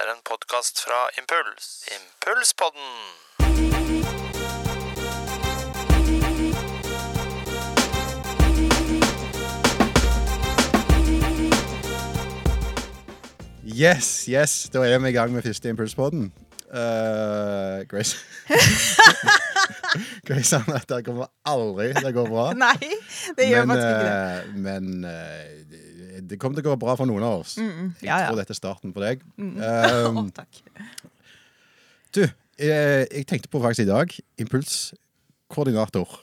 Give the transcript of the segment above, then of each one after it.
er en podkast fra Impuls. Impulspodden! Yes, yes, da er vi i gang med første Impulspodden. Uh, Grace Grace at det kommer aldri til å gå bra. Nei, det gjør men faktisk ikke det. eh, men eh, det- kommer til å gå bra for noen av oss. ja, Jeg tror dette er starten på deg. Å, Um, takk. du, jeg, jeg tenkte på faktisk i dag Impulskoordinator.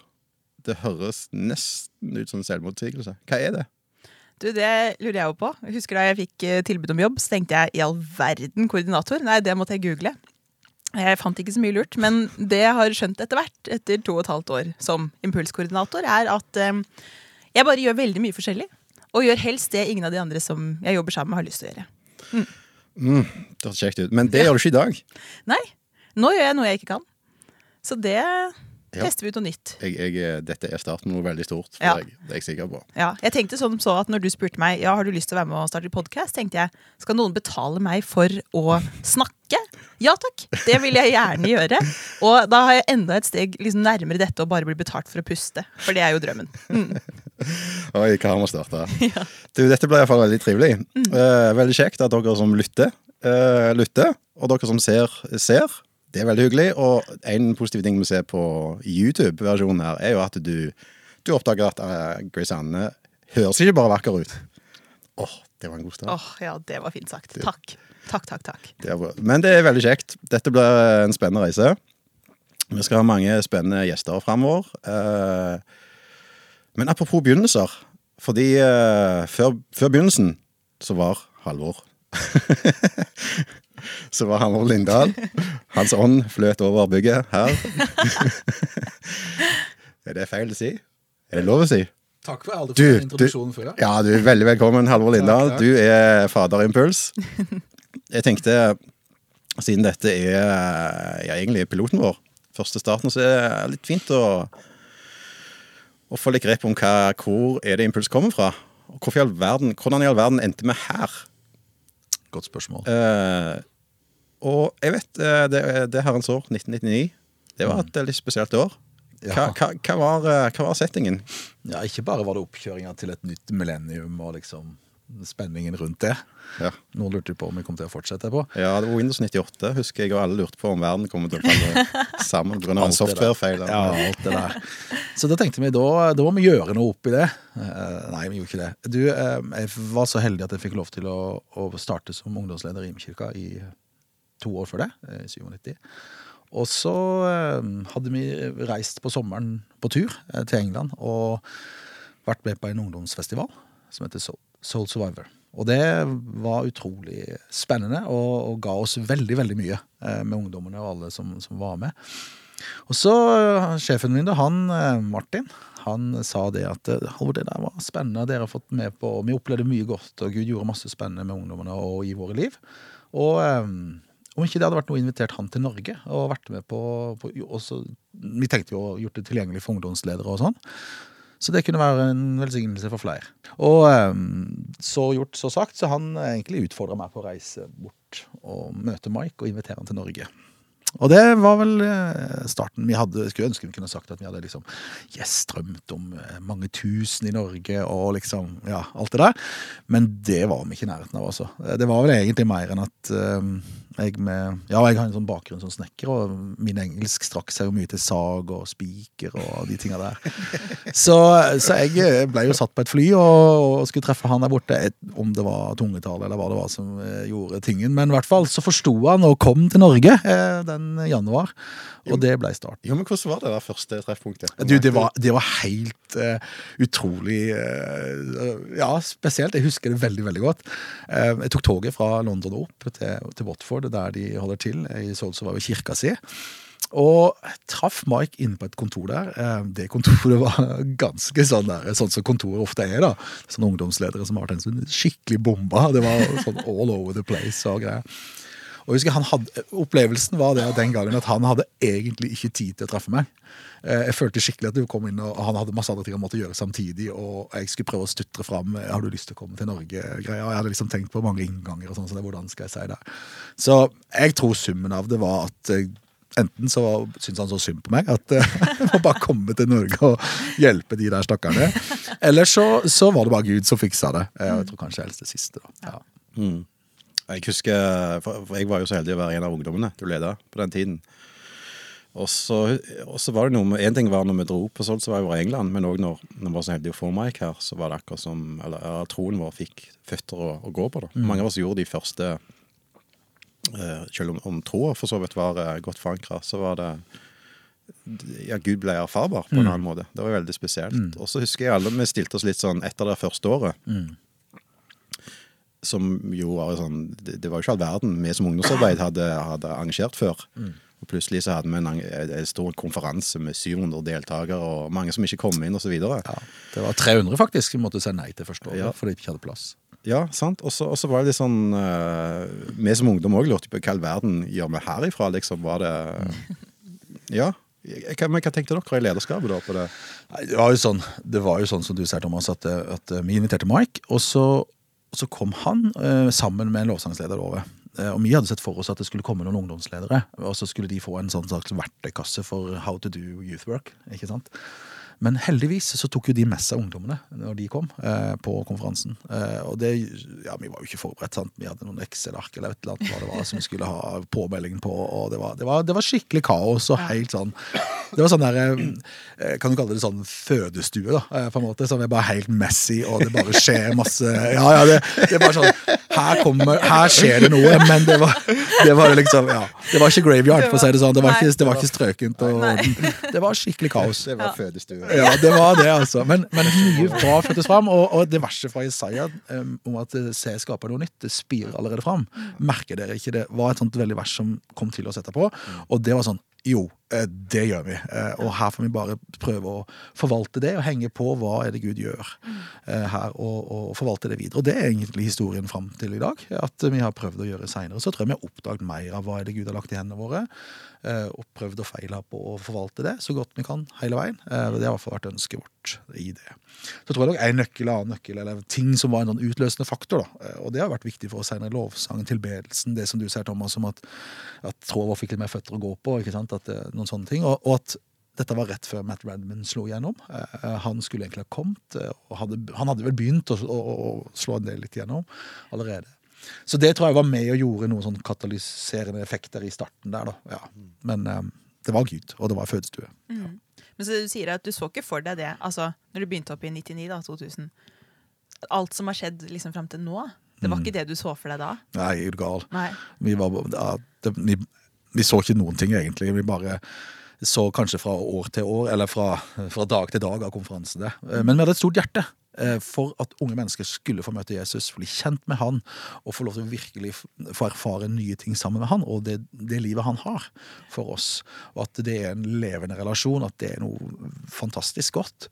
Det høres nesten ut som en selvmotsigelse. Hva er det? Du, Det lurer jeg jo på. Husker Da jeg fikk eh, tilbud om jobb, så tenkte jeg i all verden koordinator. Nei, det måtte jeg google. Jeg fant ikke så mye lurt, men det jeg har skjønt etter hvert, etter to og et halvt år som impulskoordinator, er at um, jeg bare gjør veldig mye forskjellig. Og gjør helst det ingen av de andre som jeg jobber sammen med, har lyst til å gjøre. Det høres kjekt ut. Men det gjør du ikke i dag. Nei, nå gjør jeg noe jeg ikke kan. Så det Ja. tester vi ut noe nytt. Jeg, jeg, eh, dette er starten på noe veldig stort Ja. Jeg, Det er jeg sikker på. Ja, jeg tenkte sånn så at Når du spurte meg Ja, har du lyst til å være med og starte podkast, tenkte jeg skal noen betale meg for å snakke? Ja takk, det vil jeg gjerne gjøre. Og da har jeg enda et steg liksom nærmere dette å bare bli betalt for å puste. For det er jo drømmen. Mm. Oi, hva har vi starta? Du, dette ble iallfall veldig trivelig. Eh, veldig kjekt at dere som lytter, uh, lytter. Og dere som ser, ser. Det er veldig hyggelig. Og en positiv ting vi ser på YouTube-versjonen her, er jo at du, du oppdager at uh, Grace Anne høres ikke bare vakker ut. Åh, det var en god start. Åh, ja, det var fint sagt. Takk. Takk, takk, takk. Det. Men det er veldig kjekt. Dette blir en spennende reise. Vi skal ha mange spennende gjester framover. Eh, men apropos begynnelser. Fordi uh, før, før begynnelsen så var Halvor Så var Halvor Lindahl. Hans ånd fløt over bygget her. er det feil å si? Er det lov å si? Takk for alle for du- introduksjonen før. Ja, du er veldig velkommen, Halvor Lindahl. Du er fader Impuls. Jeg tenkte, siden dette er ja, egentlig piloten vår, første starten, så er det litt fint å, å få litt grep om hva, hvor er det Impuls kommer fra. Og i verden, hvordan i all verden endte vi her? Godt spørsmål. Eh, og jeg vet, eh, det, det herrens år, 1999, det var et litt spesielt år. Hva, Ja. hva, hva, var, eh, hva var settingen? Ja, ikke bare var det oppkjøringa til et nytt millennium og liksom spenningen rundt det. Ja. Nå lurte på om vi kom til å fortsette på. Ja, det var Windows 98, husker jeg, og alle lurte på om verden kommer til å falle sammen pga. en softwarefeil. Ja, alt det der. Så da tenkte vi da, da må vi gjøre noe oppi det. Eh, nei, vi gjorde ikke det. Du, eh, jeg var så heldig at jeg fikk lov til å, å starte som ungdomsleder i Imekirka i to år før det, eh, i 97. Og så hadde vi reist på sommeren på tur til England og vært med på en ungdomsfestival som heter Soul, Soul Survivor. Og det var utrolig spennende og, og ga oss veldig, veldig mye eh, med ungdommene og alle som, som var med. Og så eh, sjefen min, han eh, Martin, han sa det at det der var spennende, dere har fått med på Vi opplevde mye godt, og Gud gjorde masse spennende med ungdommene og i våre liv. Og om ikke det hadde vært noe invitert han til Norge og vært med på, på også, Vi tenkte jo å gjort det tilgjengelig for ungdomsledere og sånn. Så det kunne være en velsignelse for flere. Og eh, så gjort, så sagt, så han egentlig utfordra meg på å reise bort og møte Mike og invitere han til Norge. Og det var vel eh, starten. Vi hadde, jeg skulle ønske vi kunne sagt at vi hadde liksom yes, drømt om eh, mange tusen i Norge og liksom, ja, alt det der. Men det var vi ikke i nærheten av, altså. Eh, Det var vel egentlig mer enn at eh, jeg med Ja, jeg har en sånn bakgrunn som snekker, og min engelsk strakk seg jo mye til sag og spiker og de tinga der. Så, så jeg ble jo satt på et fly og, og skulle treffe han der borte, et, om det var tungetale eller hva det var som eh, gjorde tingen. Men i hvert fall så forsto han og kom til Norge eh, den januar, og det ble starten. Jo, men Hvordan var det der første treffpunktet? Du, det var, det var helt uh, utrolig uh, Ja, spesielt. Jeg husker det veldig veldig godt. Uh, jeg tok toget fra London opp til, til Watford, der de holder til, i Solsø var jo kirka si. Og traff Mike inne på et kontor der. Eh, Det kontoret var ganske sånn der, sånn som kontoret ofte er. da. Sånne ungdomsledere som har vært en sånn skikkelig bomba. Det var sånn all over the place og greier. Og jeg husker han hadde, Opplevelsen var det den gangen at han hadde egentlig ikke tid til å treffe meg. Eh, Jeg følte skikkelig at du kom inn, og han hadde masse andre ting han måtte gjøre samtidig. Og jeg skulle prøve å stutre fram eh, 'Har du lyst til å komme til Norge?' Og jeg hadde liksom tenkt på mange innganger. og sånn, så det, hvordan skal jeg si det? Så jeg tror summen av det var at eh, Enten så syntes han så synd på meg at jeg må bare komme til Norge og hjelpe de der stakkarene. Eller så, så var det bare Gud som fiksa det. Jeg tror kanskje helst det siste. da. Ja. Mm. Jeg husker, for jeg var jo så heldig å være en av ungdommene du leda på den tiden. Og så, var det noe med, En ting var når vi dro på sånt, så var jeg over England, men òg når når vi var så heldige å få Mike her, så var det akkurat som eller, eller troen vår fikk føtter å, å gå på. da. Mange av oss gjorde de første uh, Selv om, om troa for så vidt var uh, godt forankra, så var det ja, Gud ble erfarbar på en annen måte. Det var veldig spesielt. Og så husker jeg alle vi stilte oss litt sånn etter det første året. Som jo var sånn Det, var jo ikke all verden vi som ungdomsarbeid hadde, hadde arrangert før. Og plutselig så hadde vi en, en, stor konferanse med 700 deltakere, og mange som ikke kom inn, osv. Ja. Det var 300 faktisk som måtte si nei til første året Ja. fordi de ikke hadde plass. ja, sant. Og så var det litt sånn uh, Vi som ungdom òg lurte på hva all verden gjør vi herifra, liksom. Var det Ja. Hva, men hva tenkte dere i lederskapet da på det? Det var jo sånn, det var jo sånn som du sier, Thomas, at, at vi inviterte Mike, og så, og så kom han eh, sammen med en lovsangsleder over. Eh, og vi hadde sett for oss at det skulle komme noen ungdomsledere, og så skulle de få en sånn slags verktøykasse for how to do youth work. ikke sant? Men heldigvis så tok jo de med seg ungdommene når de kom eh, på konferansen. Eh, og det, ja, vi var jo ikke forberedt. sant? Vi hadde noen Excel-ark eller et eller annet hva det var som vi skulle ha påmelding på. og Det var, det var, det var skikkelig kaos og helt sånn Det var sånn der, eh, Kan du kalle det sånn fødestue, da, eh, på en måte. Som er bare helt messy, og det bare skjer masse Ja, ja, det, det er bare sånn Her kommer, her skjer det noe, men det var, det var liksom ja, Det var ikke graveyard, for å si det sånn. Det var ikke, det var ikke strøkent. og Det var skikkelig kaos. Det var fødestue. Ja, det var det, altså. Men, men mye bra fødtes fram. Og, og det verset fra Isaiah um, om at eh, se skaper noe nytt, det spirer allerede fram. Merker dere ikke det? var et sånt veldig vers som kom til oss etterpå. Og det var sånn jo, det gjør vi. Eh, Og her får vi bare prøve å forvalte det og henge på hva er det Gud gjør eh, her, og, og forvalte det videre. Og det er egentlig historien fram til i dag. At vi har prøvd å gjøre seinere. Så tror jeg vi har oppdaget mer av hva er det Gud har lagt i hendene våre. eh, Og prøvd og feila på å forvalte det så godt vi kan hele veien. Eh, Det har i hvert fall vært ønsket vårt i det. Så tror jeg nok en nøkkel, annen nøkkel, eller ting som var en sånn utløsende faktor. da. Eh, Og det har vært viktig for oss senere. Lovsangen, tilbedelsen, det som du sier, Thomas, om at, at vår fikk litt mer føtter å gå på. ikke sant? At, eh, noen sånne ting. Og, og at dette var rett før Matt Radman slo igjennom. Eh, Han skulle egentlig ha kommet, eh, og hadde, han hadde vel begynt å, å, å slå en del litt gjennom allerede. Så det tror jeg var med og gjorde noen sånn katalyserende effekter i starten der, da. Ja. Men eh, det var Gud, og det var fødestue. Men så du sier at du så ikke for deg det, altså når du begynte opp i 99, da, 2000. Alt som har skjedd liksom fram til nå, det var ikke det du så for deg da? Nei, er du gal. Nei. Vi, var, ja, det, vi, vi så ikke noen ting, egentlig. Vi bare så kanskje fra år til år, eller fra, fra dag til dag av konferansene. det. Men vi hadde et stort hjerte eh, for at unge mennesker skulle få møte Jesus, bli kjent med han, og få lov til å virkelig få erfare nye ting sammen med han, og det, det livet han har for oss. Og at det er en levende relasjon, at det er noe fantastisk godt.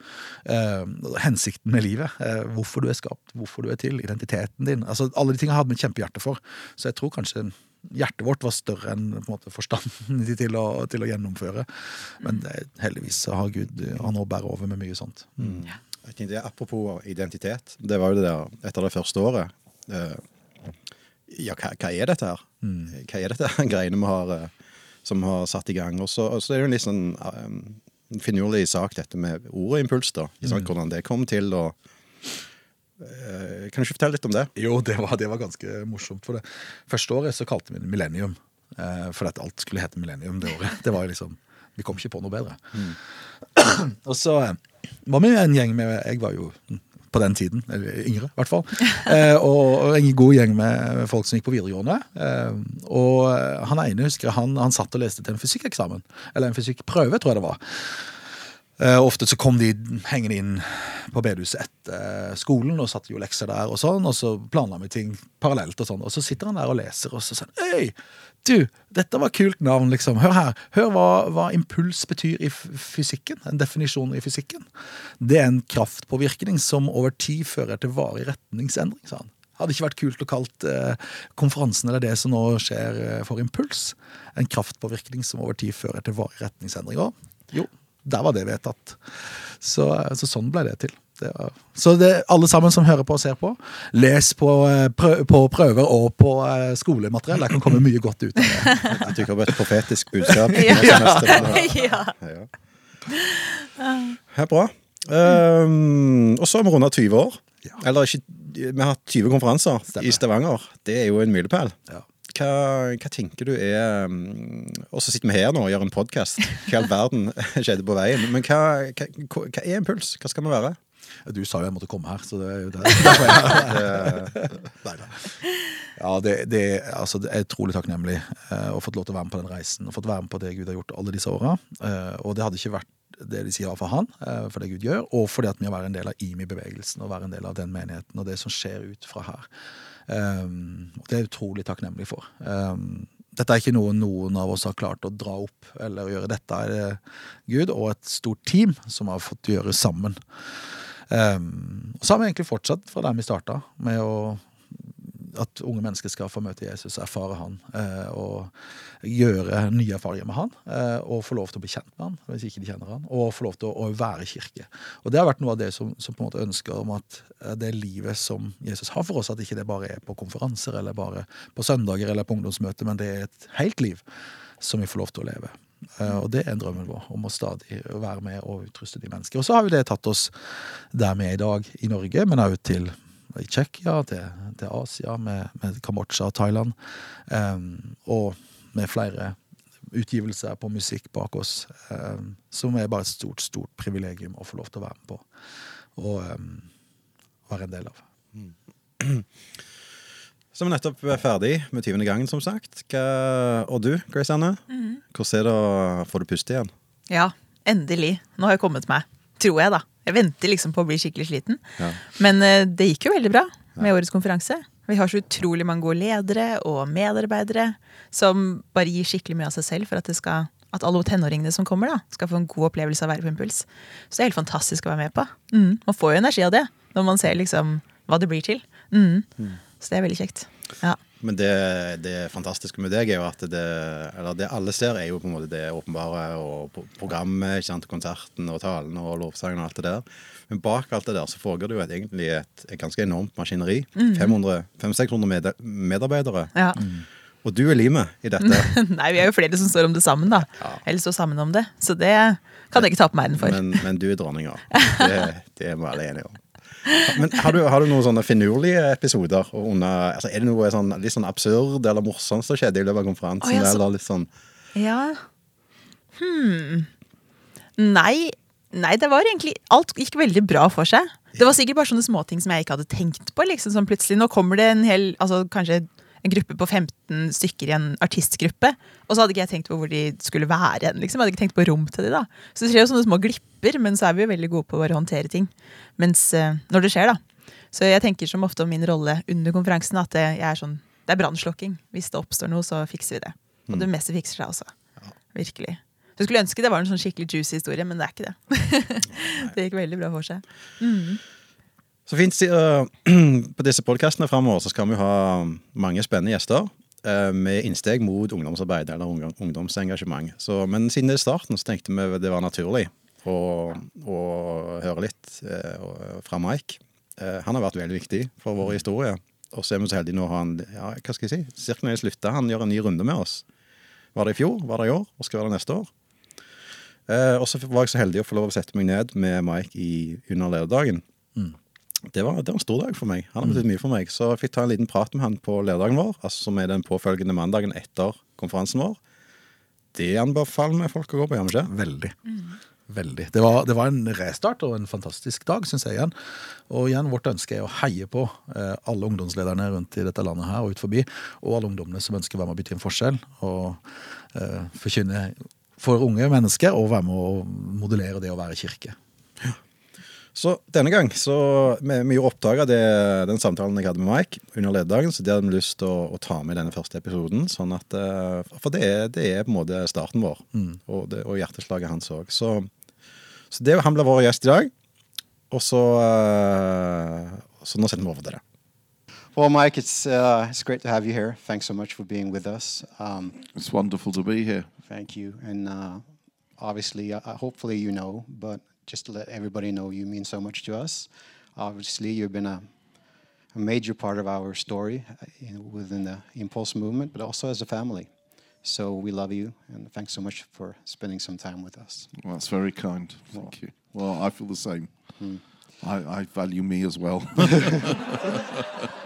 Eh, hensikten med livet, eh, hvorfor du er skapt, hvorfor du er til, identiteten din. Altså, alle de tingene hadde vi et kjempehjerte for. Så jeg tror kanskje hjertet vårt var større enn på en måte, forstanden til å, til å gjennomføre. Men det, heldigvis så har Gud han nå bærer over med mye sånt. Jeg tenkte, apropos identitet, det var jo det der etter det første året. eh, ja, hva, hva er dette her? Hva er dette her greiene vi har eh, som har satt i gang? Og så, er det jo en litt sånn eh, finurlig sak, dette med ordet impuls, da. mm. Hvordan det kom til, og Kan du ikke fortelle litt om det? Jo, det var, det var ganske morsomt. For det første året så kalte vi det Millennium. fordi for at alt skulle hete Millennium det året. Det var jo liksom, Vi kom ikke på noe bedre. og så eh, var vi en gjeng med Jeg var jo på den tiden, eller yngre i hvert fall. Eh, og, en god gjeng med folk som gikk på videregående. Eh, og eh, han ene husker han, han satt og leste til en fysikkeksamen. Eller en fysikkprøve, tror jeg det var. Eh, ofte så kom de hengende inn på bedehuset etter skolen og satte jo lekser der, og sånn, og så planla vi ting parallelt. Og sånn, og så sitter han der og leser, og så sier han Øy, du, dette var kult navn, liksom. Hør her. Hør hva, hva impuls betyr i fysikken. En definisjon i fysikken. Det er en kraftpåvirkning som over tid fører til varig retningsendring, sa han. Hadde ikke vært kult å kalt eh, konferansen eller det som nå skjer eh, for Impuls, en kraftpåvirkning som over tid fører til varig retningsendring òg. Jo, der var det vedtatt. Så, så sånn ble det til. Det var, så det, alle sammen som hører på og ser på, les på, eh, prø, på prøver og på eh, skolemateriell. Det kan komme mye godt ut av det. Jeg tykker har et profetisk budskap. Ja. ja. ja. Ja. Bra. Um, og så har vi runda 20 år. Eller ikke, vi har hatt 20 konferanser Stemmer. i Stavanger. Det er jo en milepæl. Ja. Hva, hva tenker du er um, Og så sitter vi her nå og gjør en podkast. Hva i all verden skjedde på veien? Men hva, hva, hva er impuls? Hva skal vi være? Du sa jo jeg måtte komme her, så det er jo det. Ja, det, det, altså, det er utrolig takknemlig eh, å fått lov til å være med på den reisen. Og fått være med på det Gud har gjort alle disse åra. Eh, og det hadde ikke vært det de sier ja for han, eh, for det Gud gjør, og fordi at vi har vært en del av IMI-bevegelsen og være en del av den menigheten og det som skjer ut fra her. Um, det er jeg utrolig takknemlig for. Um, dette er ikke noe noen av oss har klart å dra opp eller gjøre. Dette er det Gud og et stort team som har fått gjøre sammen. Um, og så har vi egentlig fortsatt fra der vi starta, med å at unge mennesker skal få møte Jesus, erfare han, eh, og gjøre nye erfaringer med han. Eh, og få lov til å bli kjent med han, hvis ikke de kjenner han, og få lov til å, være i kirke. Og det har vært noe av det som, som på en måte ønsker om at eh, det livet som Jesus har for oss, at ikke det bare er på konferanser eller bare på søndager eller på ungdomsmøter, men det er et helt liv som vi får lov til å leve. Og det er drømmen vår, om å stadig være med og utruste de mennesker. Og så har jo det tatt oss der vi er i dag i Norge, men òg til i Tsjekkia, til, til Asia, med, med Kambodsja og Thailand. Um, og med flere utgivelser på musikk bak oss, um, som er bare et stort, stort privilegium å få lov til å være med på. Og um, være en del av. så er vi nettopp ferdig med 20. gangen, som sagt. Hva, og du, Grace Anne? Hvordan er det å få det puste igjen? ja, endelig. Nå har jeg kommet meg. Tror jeg, da. Jeg venter liksom på å bli skikkelig sliten. Ja. Men eh, det gikk jo veldig bra med årets konferanse. Vi har så utrolig mange gode ledere og medarbeidere som bare gir skikkelig mye av seg selv for at, det skal, at alle tenåringene som kommer, da, skal få en god opplevelse av å være på Impuls. Så det er helt fantastisk å være med på. Mm. Man får jo energi av det når man ser liksom hva det blir til. Mm. Så det er veldig kjekt. Ja. Men det, det fantastiske med deg er jo at det, eller det alle ser, er jo på en måte det åpenbare og programmet, ikke sant, konserten og talen og lovsangen og alt det der. Men bak alt det der så foregår det jo et, egentlig et, et ganske enormt maskineri. 500-600 med, medarbeidere. ja. Og du er limet i dette. Nei, vi er jo flere som står om det sammen, da. Eller står sammen om det. Så det kan jeg ikke ta på meg den for. Men, men du er dronninga. Det, det er vi alle enige om. Men har du, har du noen sånne finurlige episoder? Under, altså er det noe sånn, litt sånn absurd eller morsomt som skjedde i løpet av konferansen? Oh, ja, så- eller litt sånn Ja. Hmm. Nei. Nei, det var egentlig Alt gikk veldig bra for seg. Det var sikkert bare sånne småting som jeg ikke hadde tenkt på. liksom sånn Plutselig nå kommer det en hel Altså kanskje en gruppe på 15 stykker i en artistgruppe. Og så hadde ikke jeg tenkt på hvor de skulle være. Liksom. Jeg hadde ikke tenkt på rom til de da Så det skjer jo sånne små glipper, men så er vi jo veldig gode på å håndtere ting. Mens uh, når det skjer, da. Så jeg tenker som ofte om min rolle under konferansen at det, jeg er sånn, det er brannslokking. Hvis det oppstår noe, så fikser vi det. Og det meste fikser seg også. Virkelig. Så jeg skulle ønske det var en sånn skikkelig juicy historie, men det er ikke det. det gikk veldig bra for seg. Så fint. si- øh, på disse podkastene framover så skal vi ha mange spennende gjester. uh, Med innsteg mot ungdomsarbeid eller ungdom, ungdomsengasjement. Så, men siden det er starten, så tenkte vi det var naturlig å, å høre litt uh, fra Mike. Han har vært veldig viktig for vår historie. Og så er vi så heldige nå å ha han ja, hva skal jeg si, cirka når jeg slutter, han gjør en ny runde med oss. Var det i fjor, var det i år, og skal være det neste år. Og så var jeg så heldig å få lov å sette meg ned med Mike i, under lederdagen. Det var, det var en stor dag for meg. Han har betydd mye for meg. Så jeg fikk ta en liten prat med han på lørdagen vår, altså som er den påfølgende mandagen etter konferansen vår. Det anbefaler vi folk å gå på, gjør vi ikke? Veldig. Veldig. Det var, det var en restart og en fantastisk dag, syns jeg igjen. Og igjen, vårt ønske er å heie på eh, alle ungdomslederne rundt i dette landet her og ut forbi, og alle ungdommene som ønsker å være med og bety en forskjell. Og eh, forkynne for unge mennesker, og være med å modellere det å være kirke. Så denne gang så vi, vi gjorde opptak av den samtalen jeg hadde med Mike under lederdagen, så det hadde vi lyst til å, å ta med i denne første episoden. sånn at, eh, For det er, det er på en måte starten vår, og, det, og hjerteslaget hans òg. Så, så det, han ble vår gjest i dag. Og så, eh, så nå setter vi over til det. Well, Mike, it's uh, it's great to have you here. Thanks so much for being with us. Um, It's wonderful to be here. thank you, and uh, obviously, uh, hopefully, you know, but just to let everybody know, you mean so much to us. Obviously, you've been a, a major part of our story uh, in- within the Impulse movement, but also as a family. So we love you, and thanks so much for spending some time with us. Well, that's very kind. Thank you. Well, I feel the same. I, I value me as well.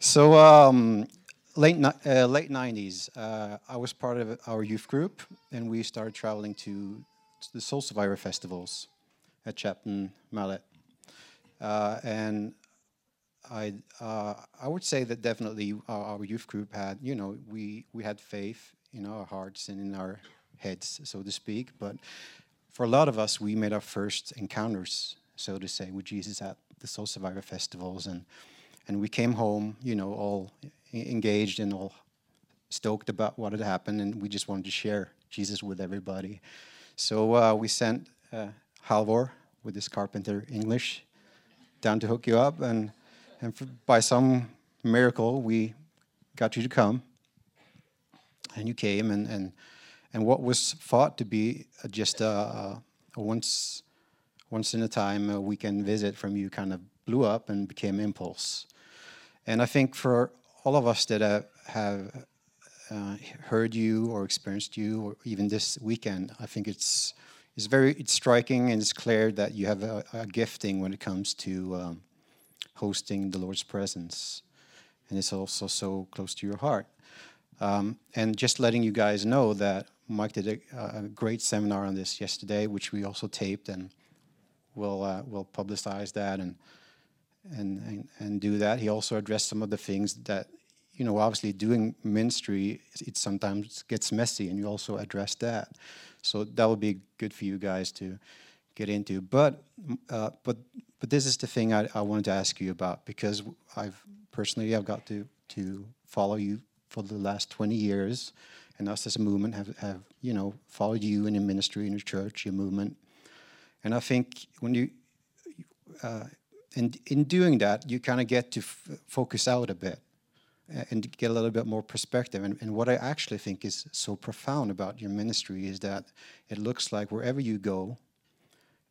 So um, late uh, late nineties, uh, I was part of our youth group, and we started traveling to, to the Soul Survivor festivals at Shepton Mallet, uh, and I uh, I would say that definitely our, our youth group had you know we we had faith in our hearts and in our heads, so to speak, but for a lot of us, we made our first encounters, so to say, with Jesus at the Soul Survivor festivals, and and we came home, you know, all engaged and all stoked about what had happened, and we just wanted to share Jesus with everybody. So uh, we sent uh, Halvor with his carpenter English down to hook you up, and and for, by some miracle, we got you to come, and you came, and and and what was thought to be just a, a a once once in a time a weekend visit from you kind of blew up and became impulse. And I think for all of us that uh, have uh, heard you or experienced you, or even this weekend, I think it's it's very it's striking and it's clear that you have a, a gifting when it comes to um, hosting the Lord's presence, and it's also so close to your heart. Um, and just letting you guys know that Mike did a, a great seminar on this yesterday, which we also taped, and we'll uh, we'll publicize that and, and and and do that. He also addressed some of the things that you know, obviously doing ministry, it sometimes gets messy, and you also address that. So that would be good for you guys to get into. But uh, but but this is the thing I, I wanted to ask you about because I've personally I've got to to follow you for the last twenty years, and us as a movement have have you know followed you in your ministry in your church, your movement, and I think when you uh, in in doing that, you kind of get to focus out a bit uh, and get a little bit more perspective. And, and what I actually think is so profound about your ministry is that it looks like wherever you go,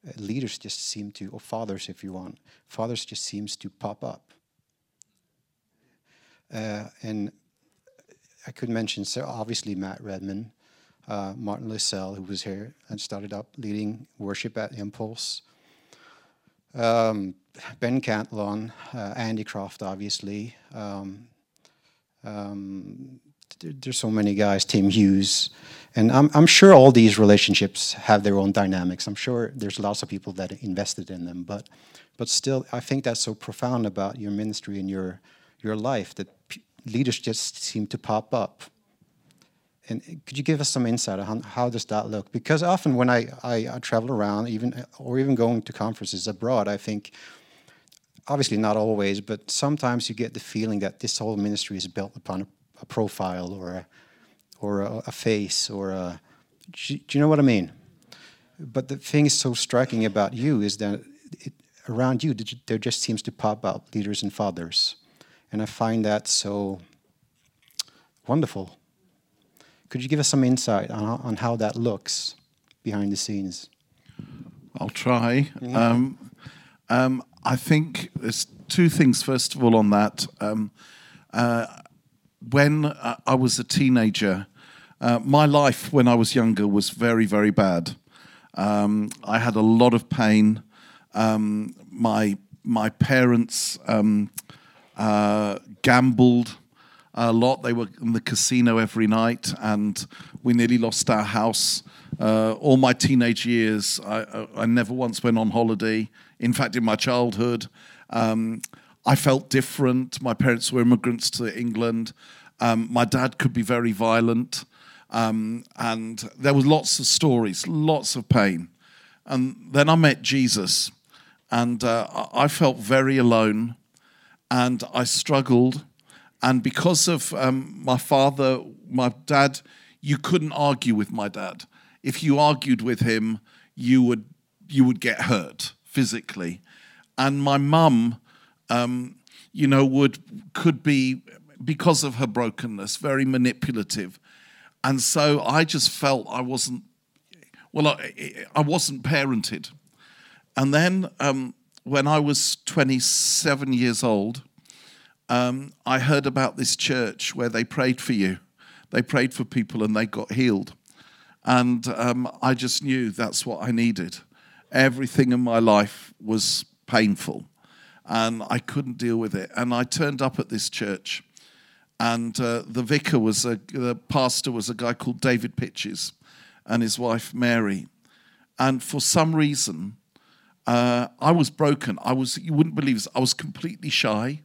uh, leaders just seem to, or fathers, if you want, fathers just seems to pop up. Uh, and I could mention, so obviously Matt Redman, uh, Martin Lissell, who was here and started up leading worship at Impulse. Um, Ben Cantelon, uh, Andy Croft, obviously. Um, um, there- there's so many guys, Tim Hughes, and I'm, I'm sure all these relationships have their own dynamics. I'm sure there's lots of people that invested in them, but but still, I think that's so profound about your ministry and your your life that leaders just seem to pop up. And could you give us some insight on how does that look? Because often when I, I, I travel around, even or even going to conferences abroad, I think obviously not always, but sometimes you get the feeling that this whole ministry is built upon a, a profile or a or a, a face or a. Do you, know what I mean? But the thing is so striking about you is that it, around you there just seems to pop up leaders and fathers, and I find that so wonderful. Could you give us some insight on, on how that looks behind the scenes? I'll try. Um, um, I think there's two things. First of all, on that, um, uh, when uh, I was a teenager, uh, my life when I was younger was very, very bad. Um, I had a lot of pain. Um, my my parents um, uh, gambled a lot. They were in the casino every night, and we nearly lost our house. Uh, all my teenage years, I, I, I never once went on holiday. In fact, in my childhood, um, I felt different. My parents were immigrants to England. Um, my dad could be very violent, um, and there was lots of stories, lots of pain. And then I met Jesus, and uh, I felt very alone, and I struggled. And because of um, my father, my dad, you couldn't argue with my dad. If you argued with him, you would you would get hurt physically. And my mum, um, you know, would could be because of her brokenness very manipulative, and so I just felt I wasn't well, I, I wasn't parented. And then um, when I was 27 years old, um, I heard about this church where they prayed for you. They prayed for people and they got healed. And um, I just knew that's what I needed. Everything in my life was painful and I couldn't deal with it. And I turned up at this church, and uh, the vicar was a, the pastor was a guy called David Pytches and his wife Mary. And for some reason, uh, I was broken. I was, you wouldn't believe this, I was completely shy.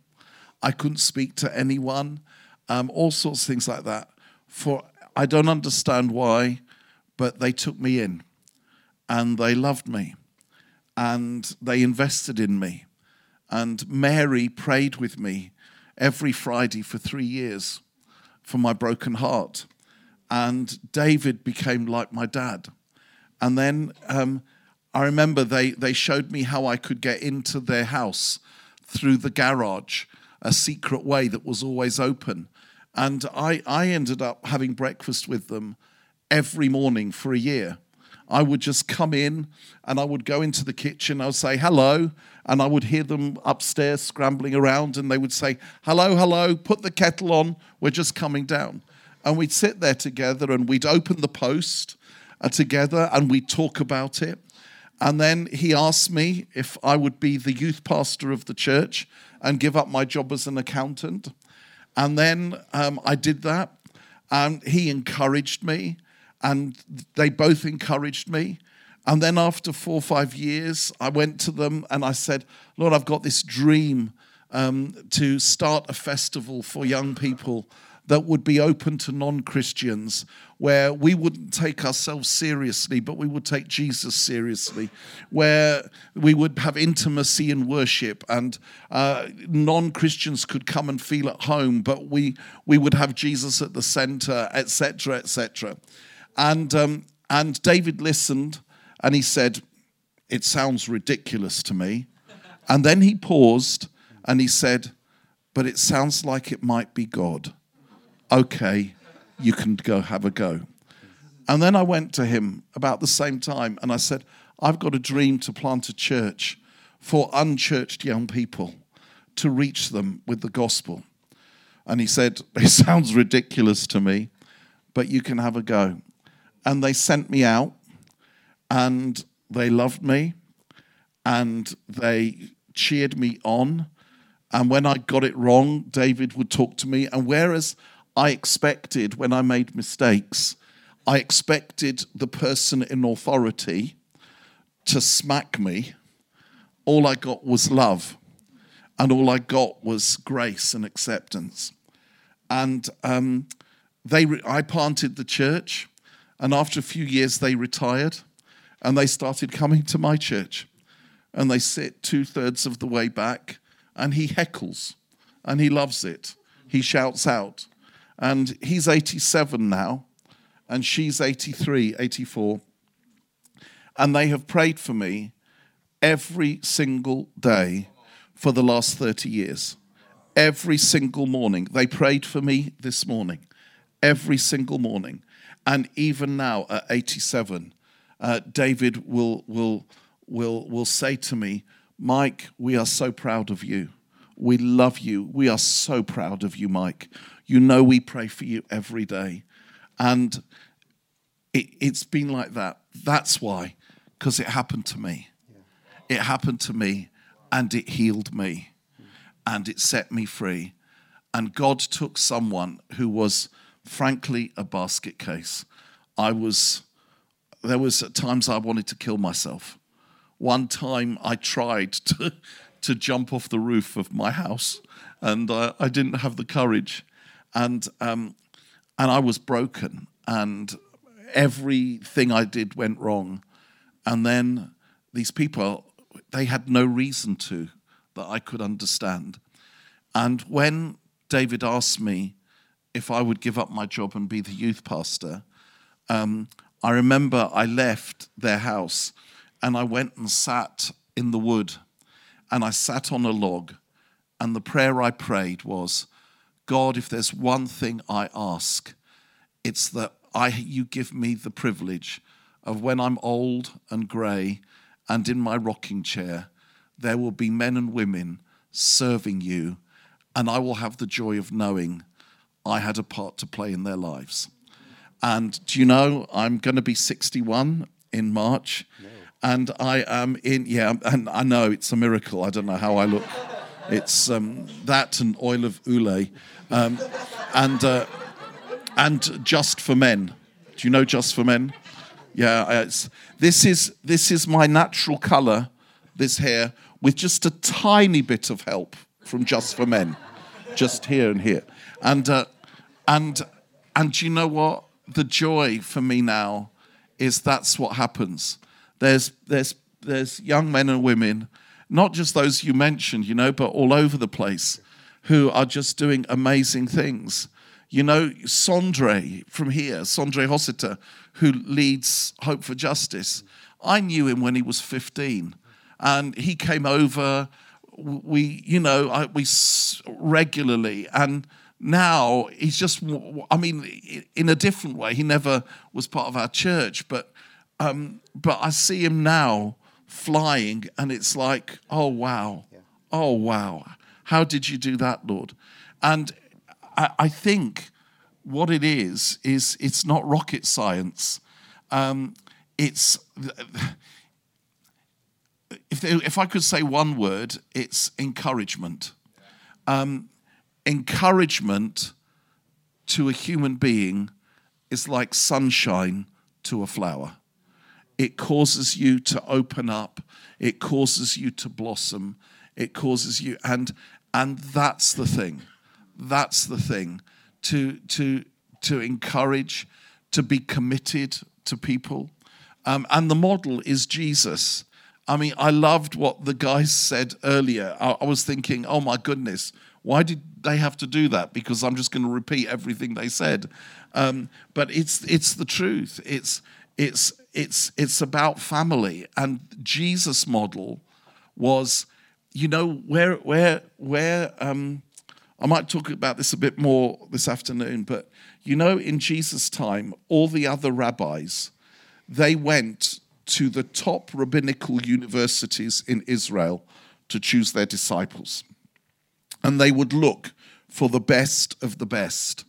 I couldn't speak to anyone, um, all sorts of things like that. For I don't understand why, but they took me in and they loved me and they invested in me. And Mary prayed with me every Friday for three years for my broken heart. And David became like my dad. And then um, I remember they, they showed me how I could get into their house through the garage, a secret way that was always open. And I, I ended up having breakfast with them every morning for a year. I would just come in and I would go into the kitchen. I would say hello, and I would hear them upstairs scrambling around, and they would say, Hello, hello, put the kettle on, we're just coming down. And we'd sit there together and we'd open the post uh, together and we'd talk about it. And then he asked me if I would be the youth pastor of the church and give up my job as an accountant. And then um, I did that. And he encouraged me, and they both encouraged me. And then after four or five years, I went to them and I said, Lord, I've got this dream um, to start a festival for young people that would be open to non Christians, where we wouldn't take ourselves seriously, but we would take Jesus seriously, where we would have intimacy and worship, and uh, non Christians could come and feel at home, but we, we would have Jesus at the center, etc., etc. And, um, and David listened and he said, It sounds ridiculous to me. And then he paused and he said, But it sounds like it might be God okay, you can go have a go. And then I went to him about the same time and I said, I've got a dream to plant a church for unchurched young people to reach them with the gospel. And he said, It sounds ridiculous to me, but you can have a go. And they sent me out and they loved me and they cheered me on. And when I got it wrong, David would talk to me. And whereas I expected when I made mistakes, I expected the person in authority to smack me. All I got was love, and all I got was grace and acceptance. And um, they, re- I planted the church, and after a few years, they retired, and they started coming to my church, and they sit two thirds of the way back, and he heckles, and he loves it. He shouts out and he's 87 now, and she's 83, 84. And they have prayed for me every single day for the last 30 years. Every single morning. They prayed for me this morning, every single morning. And even now at 87, uh, David will, will, will, will say to me, Mike, we are so proud of you. We love you. We are so proud of you, Mike. You know, we pray for you every day. And it, has been like that. That's why, because it happened to me. It happened to me and it healed me and it set me free. And God took someone who was, frankly, a basket case. I was, there was at times I wanted to kill myself. One time I tried to, to jump off the roof of my house and uh, I didn't have the courage and um, and I was broken, and everything I did went wrong. And then these people, they had no reason to that I could understand. And when David asked me if I would give up my job and be the youth pastor, um, I remember I left their house and I went and sat in the wood and I sat on a log. And the prayer I prayed was, God, if there's one thing I ask, it's that I, you give me the privilege of when I'm old and grey and in my rocking chair, there will be men and women serving you, and I will have the joy of knowing I had a part to play in their lives. And do you know, I'm going to be 61 in March. And I am in, yeah, and I know it's a miracle. I don't know how I look. It's um, that and oil of Ule. Um, and, uh, and Just for Men. Do you know Just for Men? Yeah, it's, this, is, this is my natural color, this hair, with just a tiny bit of help from Just for Men, just here and here. And, uh, and, and you know what? The joy for me now is that's what happens. There's, there's, there's young men and women, not just those you mentioned, you know, but all over the place who are just doing amazing things. You know, Sondre from here, Sondre Hossiter, who leads Hope for Justice. I knew him when he was 15, and he came over. We, you know, I, we regularly, and now he's just, I mean, in a different way. He never was part of our church, but, um, but I see him now flying, and it's like, oh wow, oh wow, how did you do that, Lord? And I, I think what it is is it's not rocket science. Um, it's if if I could say one word, it's encouragement. Um, encouragement to a human being is like sunshine to a flower. It causes you to open up. It causes you to blossom. It causes you, and and that's the thing. That's the thing to, to, to encourage, to be committed to people. Um, and the model is Jesus. I mean, I loved what the guys said earlier. I, I was thinking, oh my goodness, why did they have to do that? Because I'm just going to repeat everything they said. Um, but it's it's the truth. It's it's it's it's about family. And Jesus' model was, you know, where where where um, I might talk about this a bit more this afternoon, but you know, in Jesus' time, all the other rabbis, they went to the top rabbinical universities in Israel to choose their disciples. And they would look for the best of the best.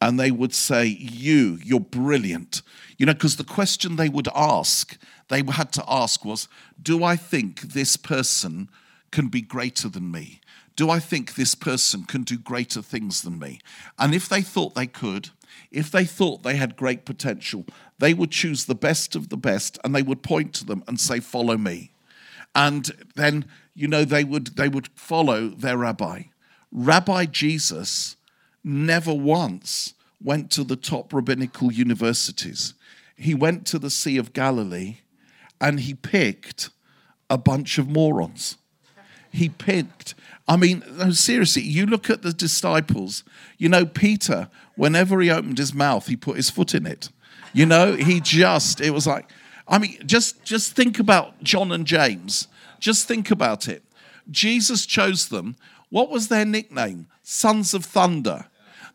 And they would say, You, you're brilliant. You know, because the question they would ask, they had to ask was, Do I think this person can be greater than me? do I think this person can do greater things than me? And if they thought they could, if they thought they had great potential, they would choose the best of the best and they would point to them and say, Follow me. And then, you know, they would, they would follow their rabbi. Rabbi Jesus never once went to the top rabbinical universities. He went to the Sea of Galilee and he picked a bunch of morons. He picked I mean, seriously, you look at the disciples, you know, Peter, whenever he opened his mouth, he put his foot in it. You know, he just, it was like, I mean, just, just think about John and James. Just think about it. Jesus chose them. What was their nickname? Sons of Thunder.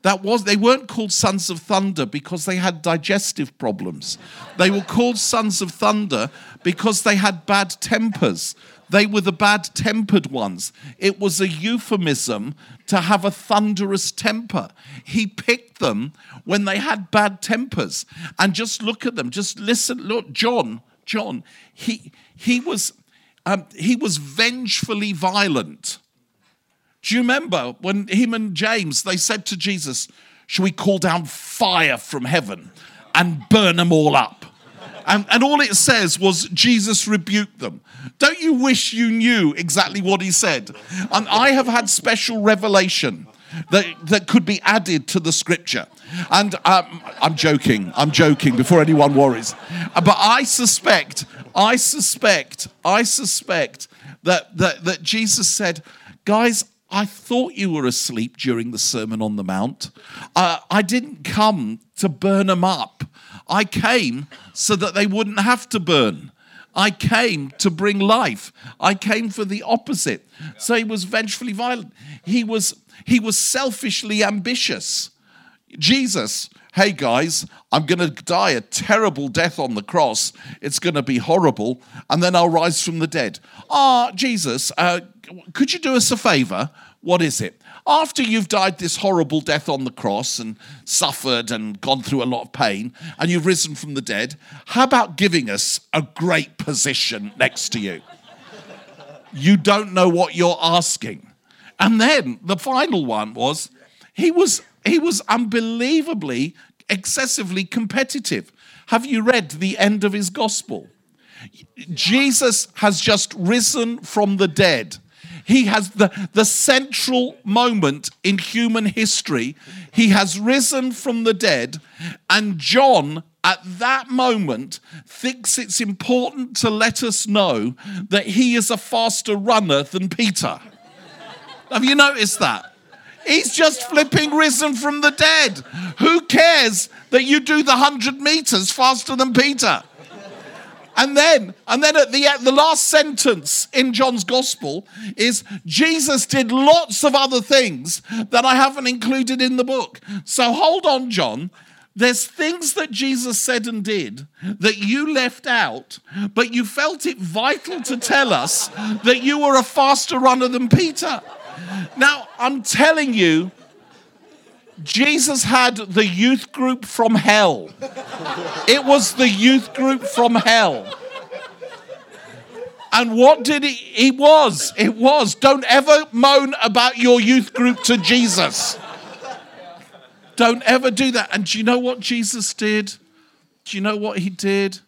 That was they weren't called sons of thunder because they had digestive problems. They were called sons of thunder because they had bad tempers. They were the bad tempered ones. It was a euphemism to have a thunderous temper. He picked them when they had bad tempers. And just look at them, just listen. Look, John, John, he, he, was, um, he was vengefully violent. Do you remember when him and James, they said to Jesus, Shall we call down fire from heaven and burn them all up? And, and all it says was Jesus rebuked them. Don't you wish you knew exactly what he said? And I have had special revelation that, that could be added to the scripture. And um, I'm joking, I'm joking before anyone worries. But I suspect, I suspect, I suspect that, that, that Jesus said, guys, I thought you were asleep during the Sermon on the Mount. Uh, I didn't come to burn them up. I came so that they wouldn't have to burn. I came to bring life. I came for the opposite. So he was vengefully violent. He was he was selfishly ambitious. Jesus, hey guys, I'm going to die a terrible death on the cross. It's going to be horrible, and then I'll rise from the dead. Ah, Jesus, uh, could you do us a favor? What is it? After you've died this horrible death on the cross and suffered and gone through a lot of pain, and you've risen from the dead, how about giving us a great position next to you? You don't know what you're asking. And then the final one was he was he was unbelievably excessively competitive. Have you read the end of his gospel? Jesus has just risen from the dead. He has the, the central moment in human history. He has risen from the dead, and John at that moment thinks it's important to let us know that he is a faster runner than Peter. Have you noticed that? He's just flipping risen from the dead. Who cares that you do the 100 meters faster than Peter? And then, and then at the, the last sentence in John's gospel is Jesus did lots of other things that I haven't included in the book. So hold on, John. There's things that Jesus said and did that you left out, but you felt it vital to tell us that you were a faster runner than Peter. Now, I'm telling you, Jesus had the youth group from hell. It was the youth group from hell. And what did he? He was. It was. Don't ever moan about your youth group to Jesus. Don't ever do that. And do you know what Jesus did? Do you know what he did?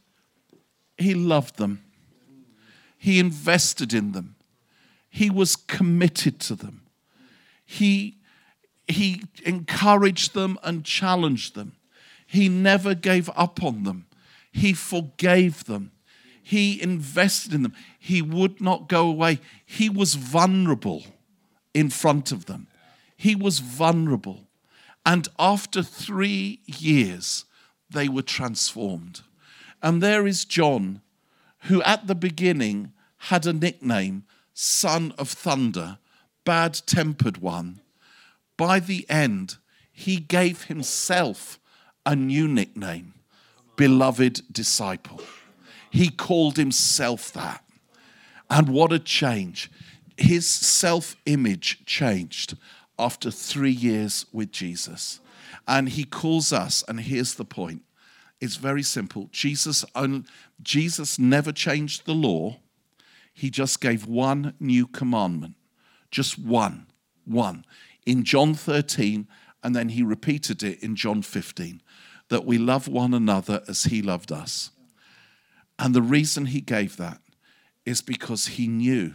He loved them, he invested in them, he was committed to them. He, he encouraged them and challenged them. He never gave up on them. He forgave them. He invested in them. He would not go away. He was vulnerable in front of them. He was vulnerable. And after three years, they were transformed. And there is John, who at the beginning had a nickname, Son of Thunder, bad tempered one. By the end, he gave himself a new nickname, Beloved Disciple. He called himself that. And what a change. His self image changed after three years with Jesus. And he calls us, and here's the point it's very simple. Jesus, Jesus never changed the law, he just gave one new commandment. Just one, one. In John 13, and then he repeated it in John 15 that we love one another as he loved us. And the reason he gave that is because he knew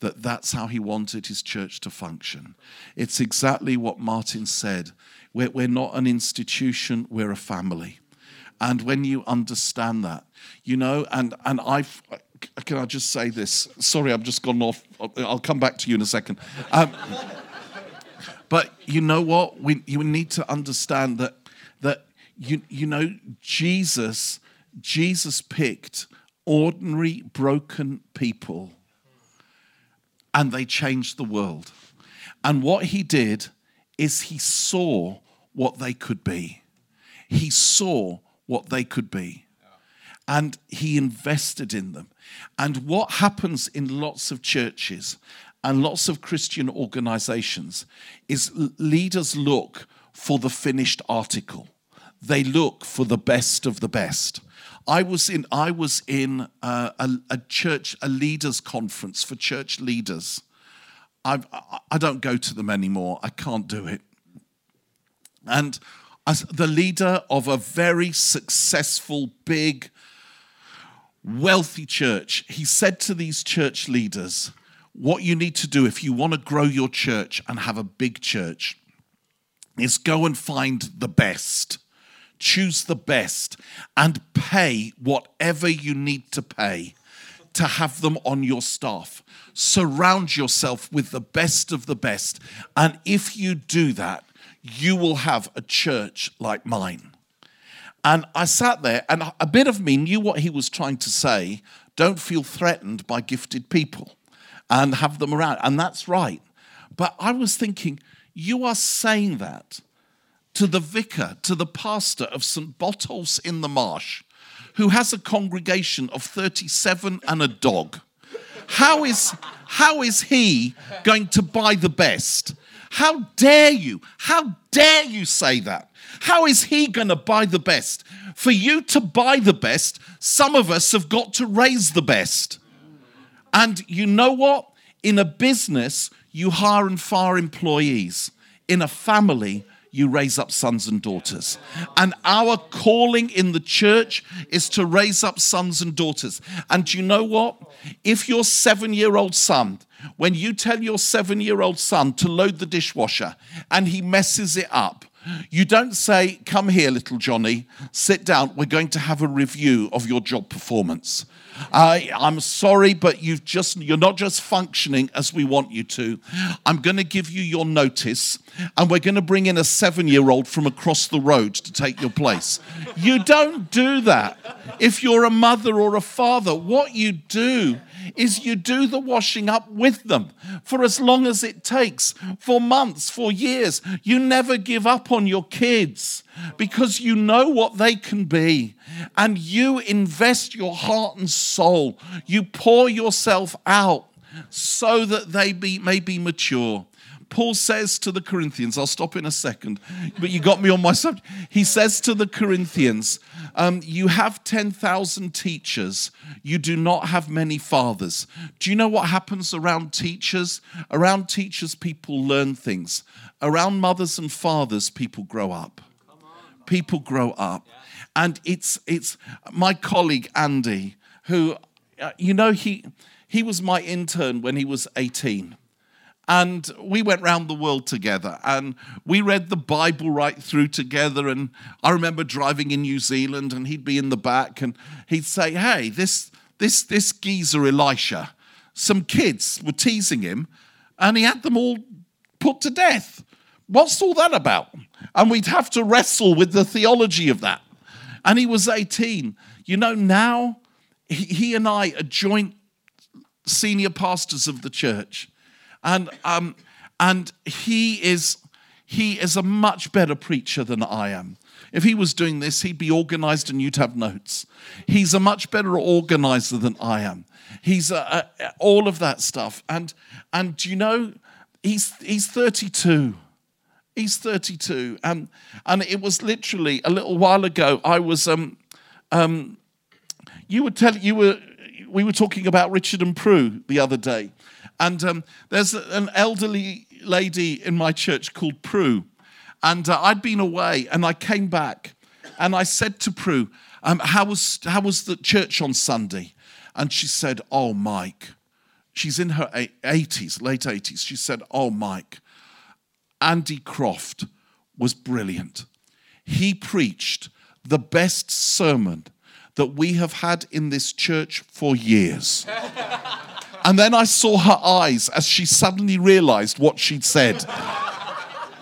that that's how he wanted his church to function. It's exactly what Martin said. We're, we're not an institution, we're a family. And when you understand that, you know, and, and I've, can I just say this? Sorry, I've just gone off. I'll come back to you in a second. Um, but you know what? We, you need to understand that, that you, you know, Jesus Jesus picked ordinary, broken people and they changed the world. And what he did is he saw what they could be. He saw what they could be. And he invested in them. And what happens in lots of churches and lots of Christian organizations is leaders look for the finished article, they look for the best of the best. I was in I was in uh, a, a, church a leaders conference for church leaders. I I don't go to them anymore. I can't do it. And as the leader of a very successful, big, wealthy church, he said to these church leaders, "What you need to do if you want to grow your church and have a big church." Is go and find the best choose the best, and pay whatever you need to pay. to have them on your staff. Surround yourself with the best of the best. And if you do that, you will have a church like mine. And I sat there, and a bit of me knew what he was trying to say. Don't feel threatened by gifted people and have them around. And that's right. But I was thinking, you are saying that to the vicar, to the pastor of St. Botolph's in the Marsh, who has a congregation of 37 and a dog. How is, how is he going to buy the best? How dare you? How dare you say that? How is he going to buy the best? For you to buy the best, some of us have got to raise the best. And you know what? In a business, you hire and fire employees. In a family, you raise up sons and daughters. And our calling in the church is to raise up sons and daughters. And do you know what? If your seven year old son, when you tell your seven year old son to load the dishwasher and he messes it up, you don't say, Come here, little Johnny, sit down. We're going to have a review of your job performance. I, I'm sorry, but you've just you're not just functioning as we want you to. I'm going to give you your notice, and we're going to bring in a seven-year-old from across the road to take your place. You don't do that. If you're a mother or a father, what you do is you do the washing up with them for as long as it takes, for months, for years. You never give up on your kids because you know what they can be. And you invest your heart and soul. You pour yourself out so that they be, may be mature. Paul says to the Corinthians, I'll stop in a second, but you got me on my subject. He says to the Corinthians, um, You have 10,000 teachers, you do not have many fathers. Do you know what happens around teachers? Around teachers, people learn things. Around mothers and fathers, people grow up. People grow up. And it's, it's my colleague Andy, who, uh, you know, he, he was my intern when he was 18 and we went round the world together and we read the bible right through together and i remember driving in new zealand and he'd be in the back and he'd say hey this this this geezer elisha some kids were teasing him and he had them all put to death. What's all that about? And we'd have to wrestle with the theology of that. And he was 18 you know now he, he and i are joint senior pastors of the church and um, and he is he is a much better preacher than I am. If he was doing this, he'd be organized and you'd have notes. He's a much better organizer than I am. He's a, a, all of that stuff. And and you know, he's he's 32. He's 32. And and it was literally a little while ago. I was um um you were telling you were we were talking about Richard and Prue the other day. And um, there's an elderly lady in my church called Prue. And uh, I'd been away and I came back and I said to Prue, um, how, was, how was the church on Sunday? And she said, Oh, Mike. She's in her 80s, late 80s. She said, Oh, Mike, Andy Croft was brilliant. He preached the best sermon that we have had in this church for years. And then I saw her eyes as she suddenly realized what she'd said.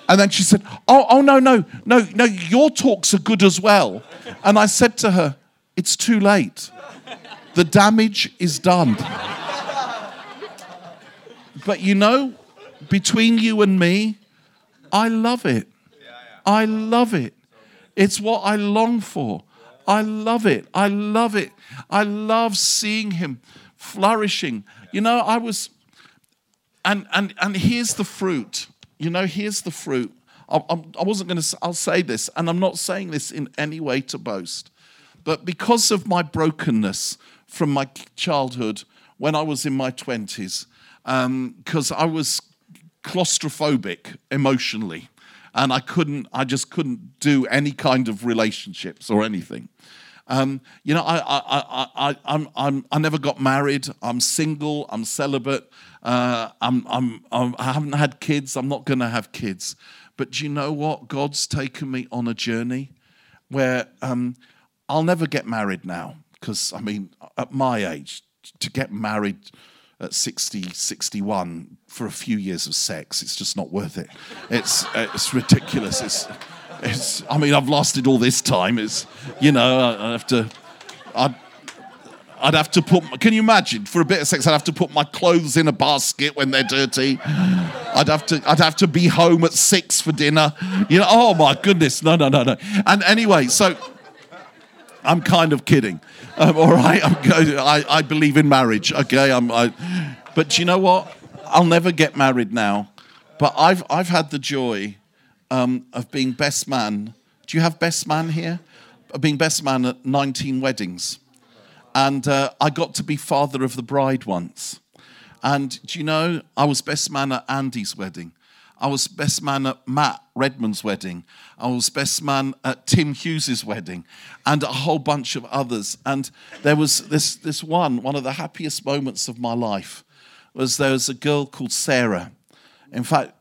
And then she said, Oh, oh no, no, no, no, your talks are good as well. And I said to her, It's too late. The damage is done. But you know, between you and me, I love it. I love it. It's what I long for. I love it. I love it. I love seeing him flourishing you know, I was, and and and here's the fruit. You know, here's the fruit. I, I wasn't going to. I'll say this, and I'm not saying this in any way to boast, but because of my brokenness from my childhood when I was in my twenties, because um, I was claustrophobic emotionally, and I couldn't. I just couldn't do any kind of relationships or anything. Um, you know, I, I, I, I, I'm, I never got married. I'm single. I'm celibate. Uh, I'm, I'm, I'm, I haven't had kids. I'm not going to have kids. But do you know what? God's taken me on a journey where um, I'll never get married now because, I mean, at my age, to get married at 60, 61 for a few years of sex. It's just not worth it. It's it's ridiculous. It's it's. I mean, I've lasted all this time. It's you know I, have to. I. I'd have to put. Can you imagine? For a bit of sex, I'd have to put my clothes in a basket when they're dirty. I'd have to. I'd have to be home at six for dinner. You know. Oh my goodness. No, no, no, no. And anyway, so I'm kind of kidding. Um, all right. I'm. I, I believe in marriage. Okay. I'm. I, but you know what? I'll never get married now. But I've I've had the joy um, of being best man. Do you have best man here? Of Being best man at 19 weddings. And uh, I got to be father of the bride once. And do you know, I was best man at Andy's wedding. I was best man at Matt Redman's wedding. I was best man at Tim Hughes's wedding, and a whole bunch of others. And there was this, this one, one of the happiest moments of my life, was there was a girl called Sarah. In fact,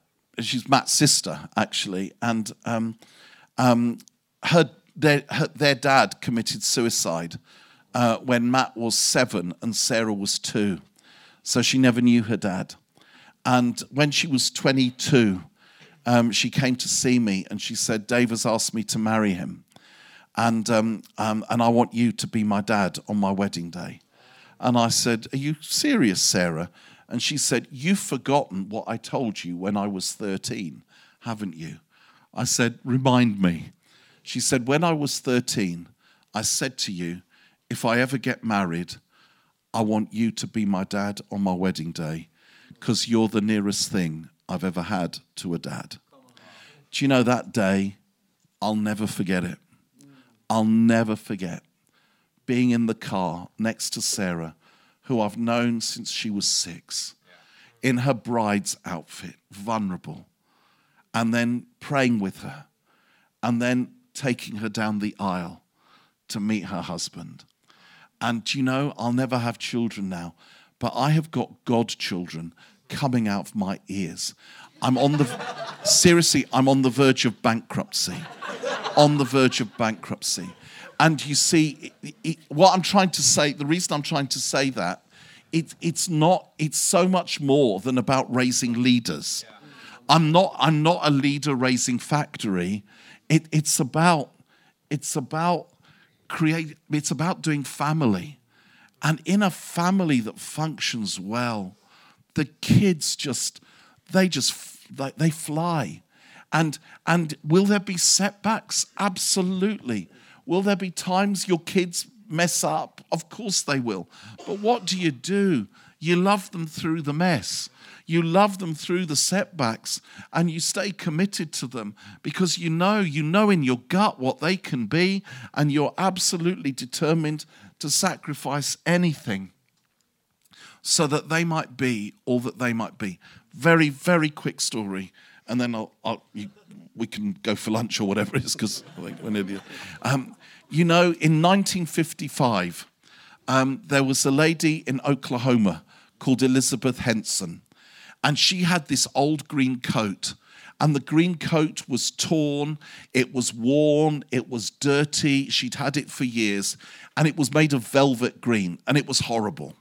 she's Matt's sister, actually. And um, um, her, their, her, their dad committed suicide uh, when Matt was seven and Sarah was two. So she never knew her dad. And when she was 22, um, she came to see me and she said, Dave has asked me to marry him. And, um, um, and I want you to be my dad on my wedding day. And I said, Are you serious, Sarah? And she said, You've forgotten what I told you when I was 13, haven't you? I said, Remind me. She said, When I was 13, I said to you, if I ever get married, I want you to be my dad on my wedding day because you're the nearest thing I've ever had to a dad. Do you know that day? I'll never forget it. I'll never forget being in the car next to Sarah, who I've known since she was six, in her bride's outfit, vulnerable, and then praying with her, and then taking her down the aisle to meet her husband. And you know, I'll never have children now, but I have got godchildren coming out of my ears. I'm on the, seriously, I'm on the verge of bankruptcy. on the verge of bankruptcy. And you see, it, it, what I'm trying to say, the reason I'm trying to say that, it, it's not, it's so much more than about raising leaders. I'm not, I'm not a leader raising factory. It, it's about, it's about create, it's about doing family. And in a family that functions well, the kids just, they just, they, they fly. And, and will there be setbacks? Absolutely. Will there be times your kids mess up? Of course they will. But what do you do? You love them through the mess. You love them through the setbacks and you stay committed to them because you know, you know in your gut what they can be and you're absolutely determined to sacrifice anything so that they might be all that they might be. Very, very quick story, and then I'll, I'll you, we can go for lunch or whatever it is because i think we're an um, you know, in 1955, um, there was a lady in Oklahoma called Elizabeth Henson, and she had this old green coat. And the green coat was torn, it was worn, it was dirty. She'd had it for years, and it was made of velvet green, and it was horrible.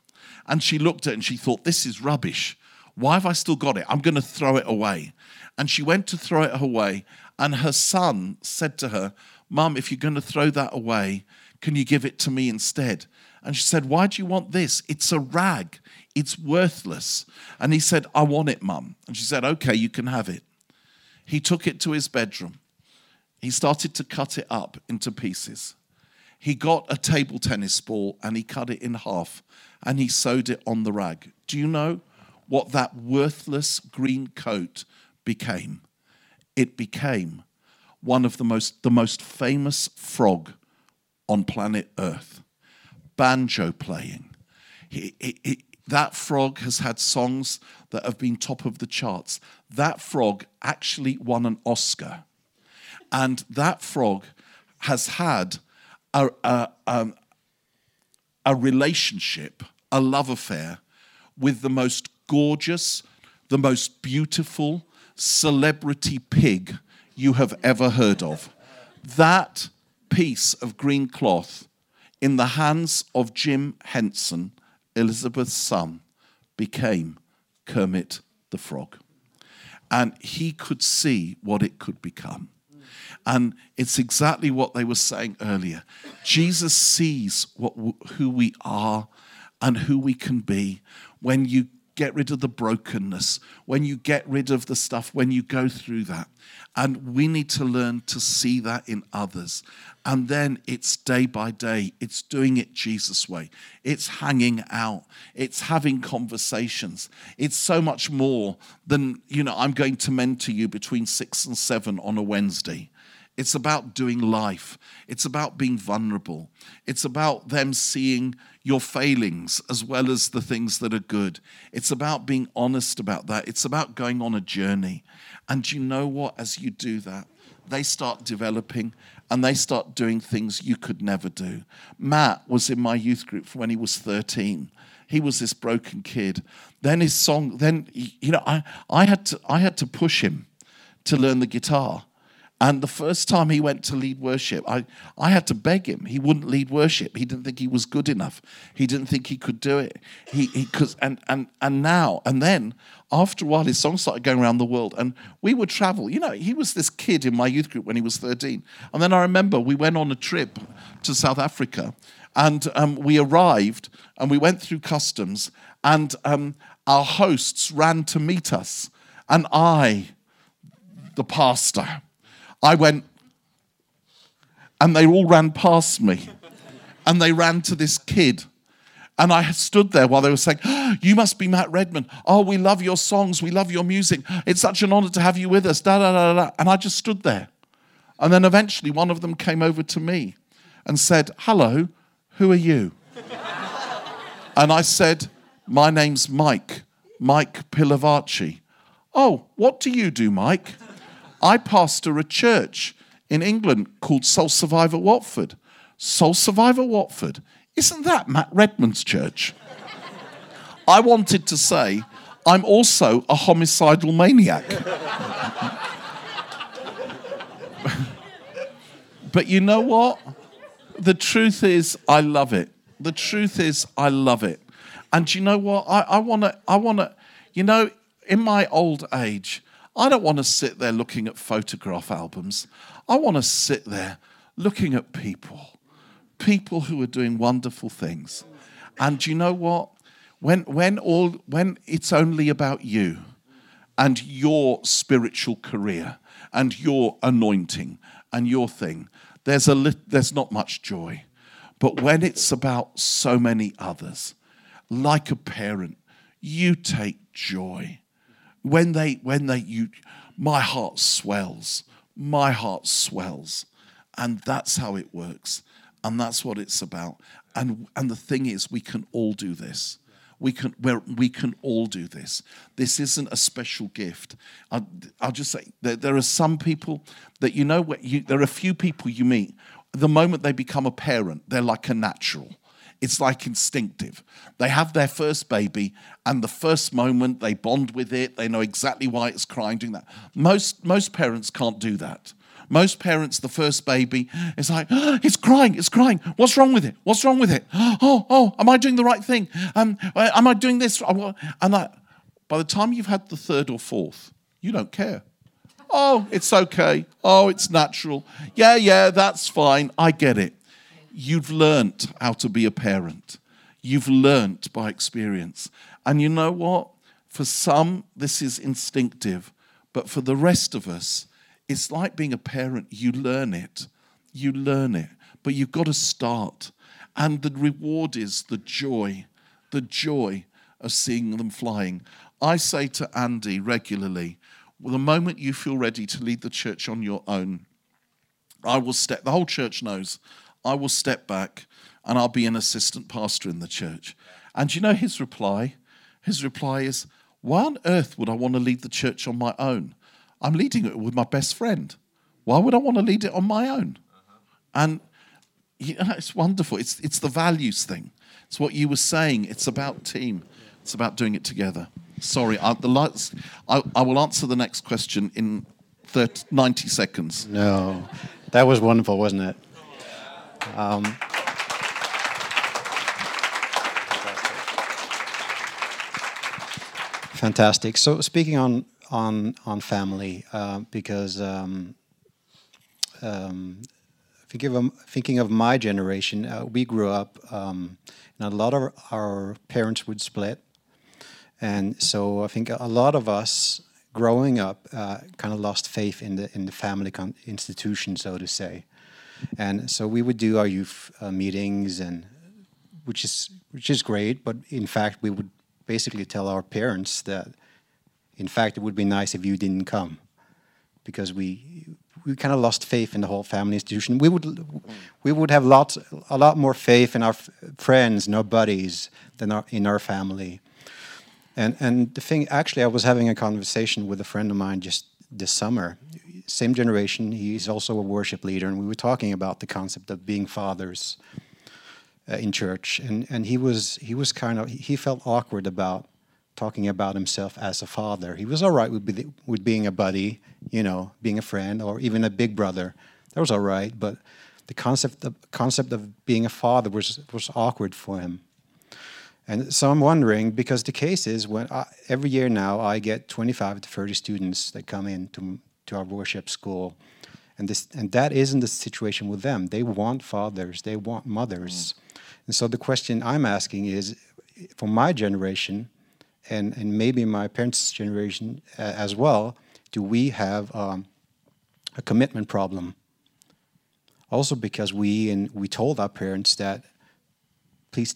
And she looked at it and she thought, This is rubbish. Why have I still got it? I'm going to throw it away. And she went to throw it away, and her son said to her, Mum, if you're going to throw that away, can you give it to me instead? And she said, Why do you want this? It's a rag. It's worthless. And he said, I want it, mum. And she said, Okay, you can have it. He took it to his bedroom. He started to cut it up into pieces. He got a table tennis ball and he cut it in half and he sewed it on the rag. Do you know what that worthless green coat became? It became one of the most, the most famous frog on planet Earth, banjo playing. He, he, he, that frog has had songs that have been top of the charts. That frog actually won an Oscar. And that frog has had a, a, um, a relationship, a love affair with the most gorgeous, the most beautiful celebrity pig you have ever heard of. That piece of green cloth in the hands of Jim Henson Elizabeth's son, became Kermit the Frog. And he could see what it could become. And it's exactly what they were saying earlier. Jesus sees what, who we are and who we can be when you get rid of the brokenness, when you get rid of the stuff, when you go through that. And we need to learn to see that in others. And then it's day by day, it's doing it Jesus' way, it's hanging out, it's having conversations. It's so much more than, you know, I'm going to mentor you between six and seven on a Wednesday. It's about doing life. It's about being vulnerable. It's about them seeing your failings as well as the things that are good. It's about being honest about that. It's about going on a journey. And you know what? As you do that, they start developing and they start doing things you could never do. Matt was in my youth group when he was 13. He was this broken kid. Then his song, then, you know, I, I, had, to, I had to push him to learn the guitar and the first time he went to lead worship, I, I had to beg him. He wouldn't lead worship. He didn't think he was good enough. He didn't think he could do it. He, he cause, and, and, and now, and then after a while, his song started going around the world. And we would travel. You know, he was this kid in my youth group when he was 13. And then I remember we went on a trip to South Africa. And um, we arrived and we went through customs. And um, our hosts ran to meet us. And I, the pastor, I went, and they all ran past me. And they ran to this kid. And I stood there while they were saying, oh, You must be Matt Redman. Oh, we love your songs. We love your music. It's such an honor to have you with us. Da, da, da, da. And I just stood there. And then eventually one of them came over to me and said, Hello, who are you? and I said, My name's Mike, Mike Pilavachi. Oh, what do you do, Mike? I pastor a church in England called Soul Survivor Watford. Soul Survivor Watford. Isn't that Matt Redman's church? I wanted to say, I'm also a homicidal maniac. but you know what? The truth is, I love it. The truth is, I love it. And you know what? I, I want to, I want to, you know, in my old age, I don't want to sit there looking at photograph albums. I want to sit there looking at people, people who are doing wonderful things. And you know what? When, when, all, when it's only about you and your spiritual career and your anointing and your thing, there's, a there's not much joy. But when it's about so many others, like a parent, you take joy when they when they you my heart swells my heart swells. And that's how it works. And that's what it's about. And and the thing is we can all do this. We can we can all do this. This isn't a special gift. I'll, I'll just say that there are some people that you know you, there are a few people you meet. The moment they become a parent they're like a natural it's like instinctive. They have their first baby, and the first moment they bond with it, they know exactly why it's crying, doing that. Most, most parents can't do that. Most parents, the first baby, it's like, oh, it's crying, it's crying. What's wrong with it? What's wrong with it? Oh, oh, am I doing the right thing? Um, uh, am I doing this? And that, by the time you've had the third or fourth, you don't care. Oh, it's okay. Oh, it's natural. Yeah, yeah, that's fine. I get it you've learnt how to be a parent. You've learnt by experience. And you know what? For some, this is instinctive, but for the rest of us, it's like being a parent. You learn it. You learn it. But you've got to start. And the reward is the joy, the joy of seeing them flying. I say to Andy regularly, well, the moment you feel ready to lead the church on your own, I will step, the whole church knows I will step back and I'll be an assistant pastor in the church. And you know his reply? His reply is, Why on earth would I want to lead the church on my own? I'm leading it with my best friend. Why would I want to lead it on my own? And you know, it's wonderful. It's, it's the values thing. It's what you were saying. It's about team. It's about doing it together. Sorry, I, the lights, I, I will answer the next question in 30, 90 seconds. No, that was wonderful, wasn't it? Um, Fantastic. So speaking on on on family, uh, because um, um, thinking of thinking of my generation, uh, we grew up, um, and a lot of our parents would split, and so I think a lot of us growing up uh, kind of lost faith in the in the family institution, so to say, and so we would do our youth uh, meetings and which is which is great, but in fact we would basically tell our parents that in fact it would be nice if you didn't come because we we kind of lost faith in the whole family institution. We would we would have lots a lot more faith in our f- friends and our buddies than our, in our family. And and the thing actually, I was having a conversation with a friend of mine just this summer. Same generation. He's also a worship leader, and we were talking about the concept of being fathers uh, in church. And and he was he was kind of he felt awkward about talking about himself as a father. He was all right with, be, with being a buddy, you know, being a friend, or even a big brother. That was all right. But the concept of, concept of being a father was was awkward for him. And so I'm wondering because the case is when I, every year now I get 25 to 30 students that come in to, to our worship school, and this and that isn't the situation with them. They want fathers, they want mothers, and so the question I'm asking is, for my generation, and, and maybe my parents' generation uh, as well, do we have um, a commitment problem? Also, because we and we told our parents that, please,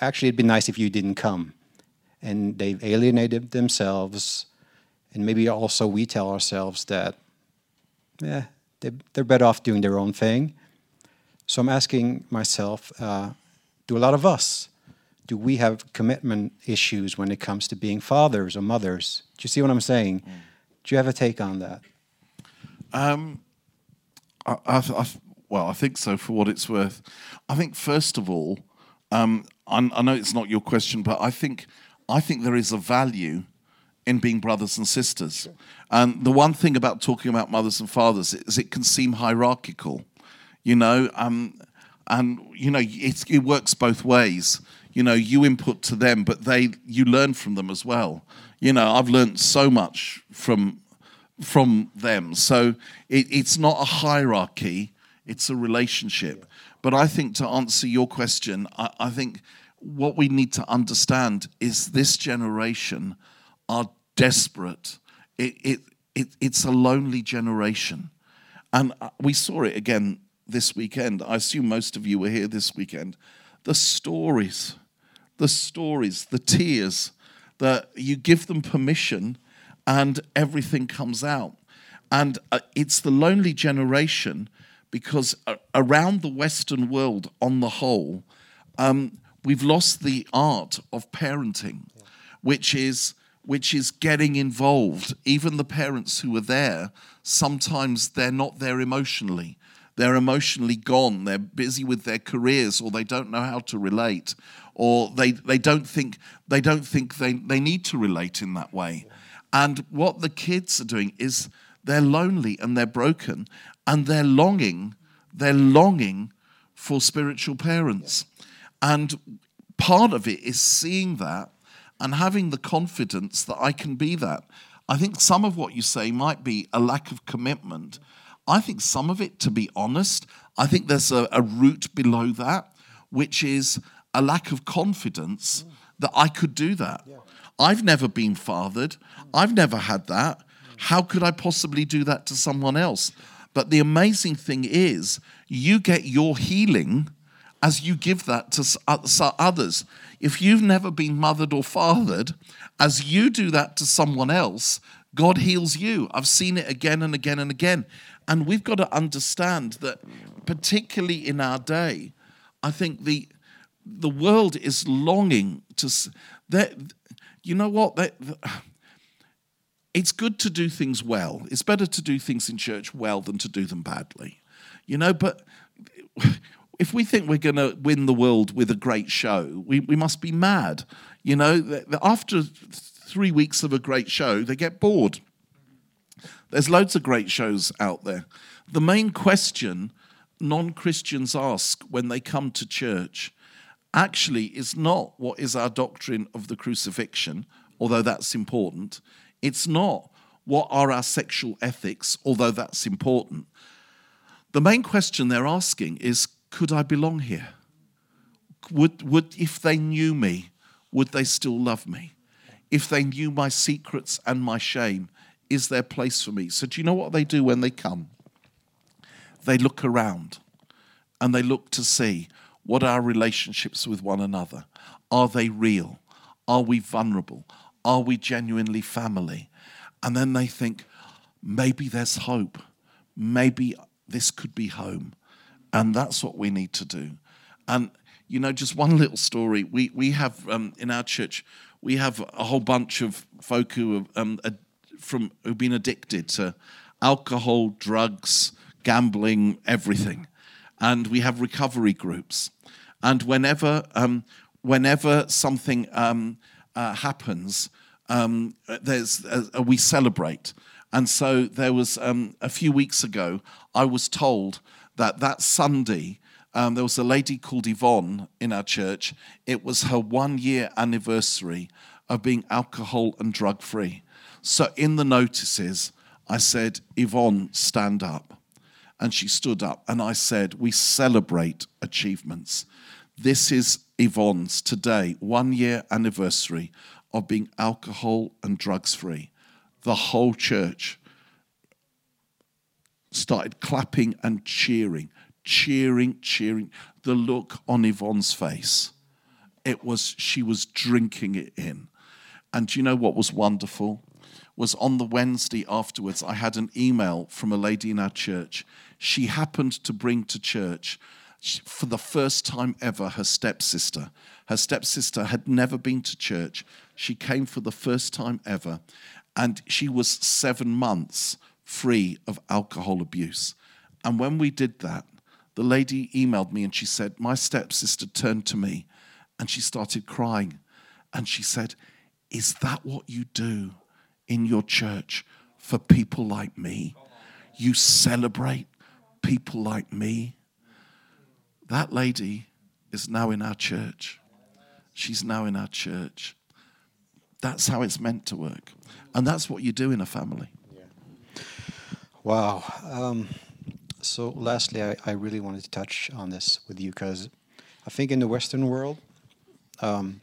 actually, it'd be nice if you didn't come, and they've alienated themselves, and maybe also we tell ourselves that, yeah, they, they're better off doing their own thing. So I'm asking myself, uh, do a lot of us do we have commitment issues when it comes to being fathers or mothers? Do you see what I'm saying? Mm. Do you have a take on that? Um, I, I, I, well, I think so. For what it's worth, I think first of all, um, I, I know it's not your question, but I think I think there is a value in being brothers and sisters. And the one thing about talking about mothers and fathers is it can seem hierarchical, you know. Um, and you know it works both ways you know you input to them but they you learn from them as well you know i've learned so much from from them so it, it's not a hierarchy it's a relationship but i think to answer your question I, I think what we need to understand is this generation are desperate. It, it, it it's a lonely generation. And uh, we saw it again this weekend. I assume most of you were here this weekend. The stories the stories, the tears, that you give them permission and everything comes out. And uh, it's the lonely generation because uh, around the Western world on the whole, um, we've lost the art of parenting, which is which is getting involved. Even the parents who are there, sometimes they're not there emotionally. They're emotionally gone. They're busy with their careers or they don't know how to relate or they, they don't think they don't think they, they need to relate in that way. And what the kids are doing is they're lonely and they're broken and they're longing, they're longing for spiritual parents. And part of it is seeing that and having the confidence that I can be that. I think some of what you say might be a lack of commitment. I think some of it, to be honest, I think there's a, a root below that, which is a lack of confidence that I could do that. I've never been fathered. I've never had that. How could I possibly do that to someone else? But the amazing thing is, you get your healing as you give that to others. If you've never been mothered or fathered, as you do that to someone else, God heals you. I've seen it again and again and again. And we've got to understand that, particularly in our day, I think the the world is longing to. That you know what? That, it's good to do things well. It's better to do things in church well than to do them badly. You know, but if we think we're going to win the world with a great show, we, we must be mad. You know, after three weeks of a great show, they get bored. There's loads of great shows out there. The main question non Christians ask when they come to church actually is not what is our doctrine of the crucifixion. although that's important. It's not what are our sexual ethics, although that's important. The main question they're asking is could I belong here? Would, would, if they knew me, would they still love me? If they knew my secrets and my shame, is there place for me? So, do you know what they do when they come? They look around and they look to see what are our relationships with one another? Are they real? Are we vulnerable? Are we genuinely family? And then they think, maybe there's hope. Maybe this could be home. And that's what we need to do. And, you know, just one little story. We, we have um, in our church, we have a whole bunch of folk who have, um, from, who've been addicted to alcohol, drugs, gambling, everything. And we have recovery groups. And whenever, um, whenever something um, uh, happens, um, there's, uh, we celebrate. And so there was um, a few weeks ago, I was told that that Sunday, um, there was a lady called Yvonne in our church. It was her one year anniversary of being alcohol and drug free. So in the notices, I said, Yvonne, stand up. And she stood up, and I said, We celebrate achievements. This is Yvonne's today, one year anniversary of being alcohol and drugs free. The whole church started clapping and cheering, cheering, cheering. The look on Yvonne's face, it was, she was drinking it in. And you know what was wonderful? Was on the Wednesday afterwards, I had an email from a lady in our church. She happened to bring to church for the first time ever her stepsister. Her stepsister had never been to church. She came for the first time ever, and she was seven months free of alcohol abuse. And when we did that, the lady emailed me and she said, My stepsister turned to me and she started crying. And she said, Is that what you do in your church for people like me? You celebrate people like me? That lady is now in our church. She's now in our church. That's how it's meant to work. And that's what you do in a family. Wow. Um, so, lastly, I, I, really wanted to touch on this with you because I think in the Western world, um,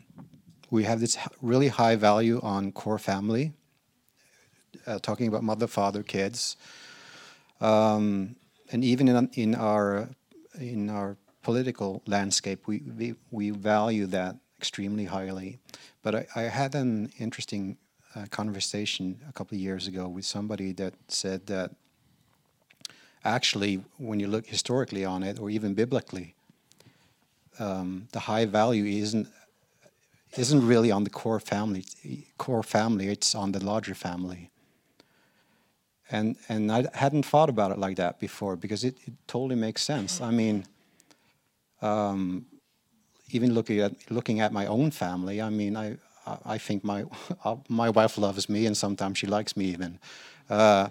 we have this really high value on core family, uh, talking about mother, father, kids. Um, and even in, in our in our political landscape, we, we, we value that extremely highly. But I, I had an interesting uh, conversation a couple of years ago with somebody that said that actually, when you look historically on it, or even biblically, um, the high value isn't isn't really on the core family. Core family, it's on the larger family. And and I hadn't thought about it like that before because it, it totally makes sense. I mean, um, even looking at looking at my own family, I mean, I I think my my wife loves me, and sometimes she likes me even. Uh,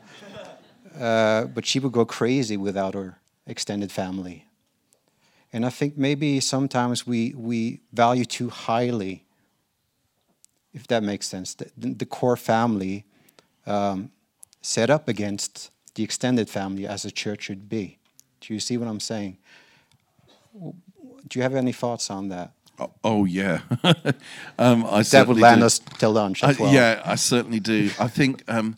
uh, but she would go crazy without her extended family. And I think maybe sometimes we we value too highly, if that makes sense, the, the core family um, set up against the extended family as a church should be. Do you see what I'm saying? Do you have any thoughts on that? Oh, oh yeah, um, I that would land do. us till lunch. I, well. Yeah, I certainly do. I think um,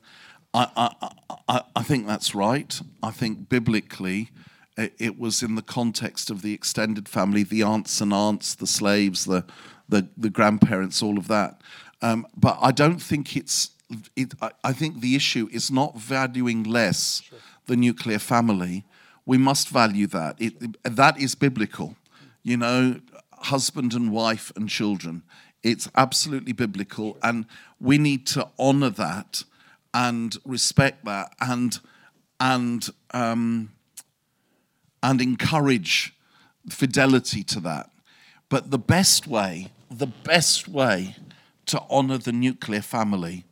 I, I, I, I, think that's right. I think biblically, it, it, was in the context of the extended family, the aunts and aunts, the slaves, the the, the grandparents, all of that. Um, but I don't think it's. It, I, I, think the issue is not valuing less sure. the nuclear family. We must value that. It, that is biblical you know, husband and wife and children. It's absolutely biblical, and we need to honor that and respect that and and um, and encourage fidelity to that. But the best way, the best way to honor the nuclear family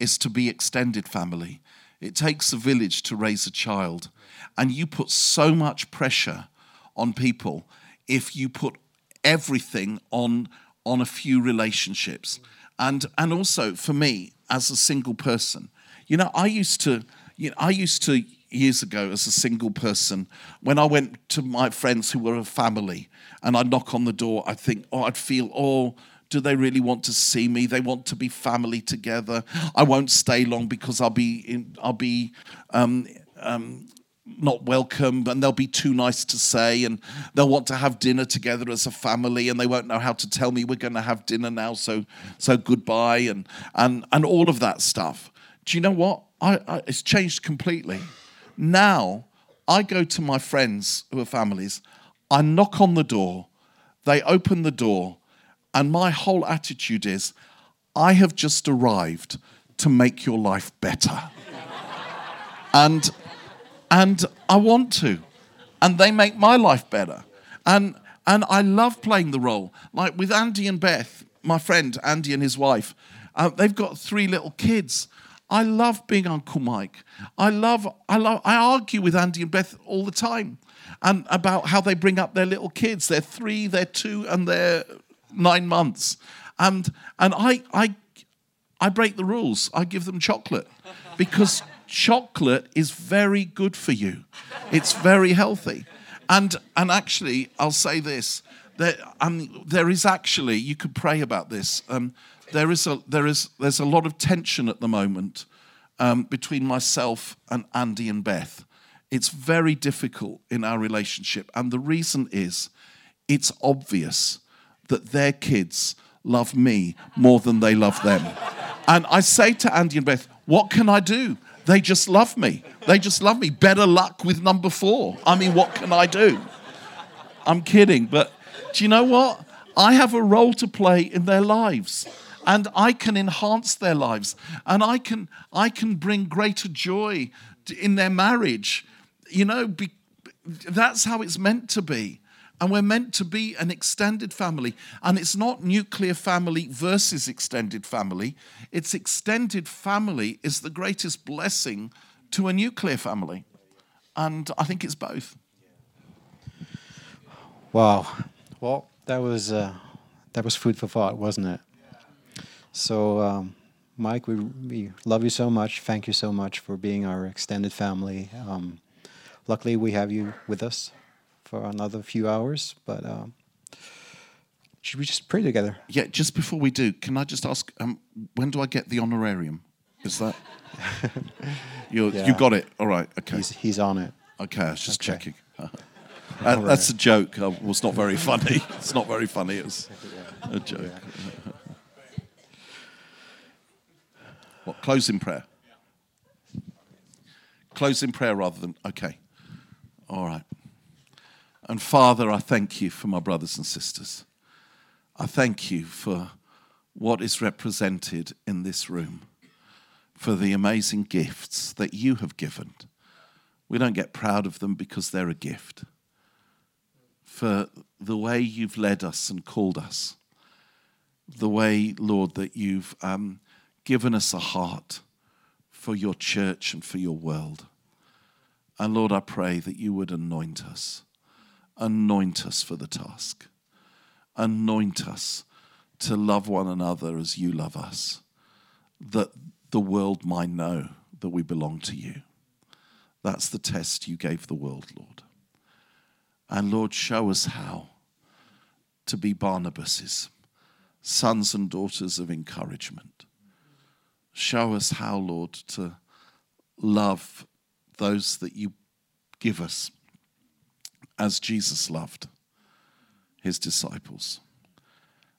is to be extended family. It takes a village to raise a child, and you put so much pressure on people if you put everything on on a few relationships. and and also for me as a single person, you know, I used to, you know, I used to years ago as a single person when I went to my friends who were a family, and I'd knock on the door, I'd think, oh, I'd feel, oh. Do they really want to see me? They want to be family together. I won't stay long because I'll be in, I'll be um, um, not welcome and they'll be too nice to say and they'll want to have dinner together as a family and they won't know how to tell me we're going to have dinner now so so goodbye and and and all of that stuff do you know what I, I it's changed completely now i go to my friends who are families i knock on the door they open the door and my whole attitude is i have just arrived to make your life better and and I want to. And they make my life better. And and I love playing the role. Like with Andy and Beth, my friend Andy and his wife, uh, they've got three little kids. I love being Uncle Mike. I love, I love, I argue with Andy and Beth all the time, and about how they bring up their little kids. They're three, they're two, and they're nine months, and and I I I break the rules. I give them chocolate because chocolate is very good for you. It's very healthy. And, and actually, I'll say this there, um, there is actually, you could pray about this. Um, there is a, there is, there's a lot of tension at the moment um, between myself and Andy and Beth. It's very difficult in our relationship. And the reason is it's obvious that their kids love me more than they love them. And I say to Andy and Beth, what can I do? They just love me. They just love me. Better luck with number four. I mean, what can I do? I'm kidding, but do you know what? I have a role to play in their lives and I can enhance their lives and I can I can bring greater joy in their marriage. You know, be, that's how it's meant to be. And we're meant to be an extended family. And it's not nuclear family versus extended family. It's extended family is the greatest blessing to a nuclear family. And I think it's both. Wow. Well, that was uh, that was food for thought, wasn't it? So, um, Mike, we, we love you so much. Thank you so much for being our extended family. Um, luckily, we have you with us for another few hours, but um, should we just pray together? Yeah, just before we do, can I just ask, um, when do I get the honorarium? Is that you? Yeah. You got it. All right. Okay. He's, he's on it. Okay. I was just Okay. checking. That- That's a joke. Uh, well, it's not very funny. It's not very funny. It's a joke. What? Close in prayer. Close in prayer rather than okay. All right. And Father, I thank you for my brothers and sisters. I thank you for what is represented in this room, for the amazing gifts that you have given. We don't get proud of them because they're a gift. For the way you've led us and called us, the way, Lord, that you've um, given us a heart for your church and for your world. And Lord, I pray that you would anoint us anoint us for the task. Anoint us to love one another as you love us, that the world might know that we belong to you. That's the test you gave the world, Lord. And Lord, show us how to be Barnabas's sons and daughters of encouragement. Show us how, Lord, to love those that you give us as Jesus loved his disciples.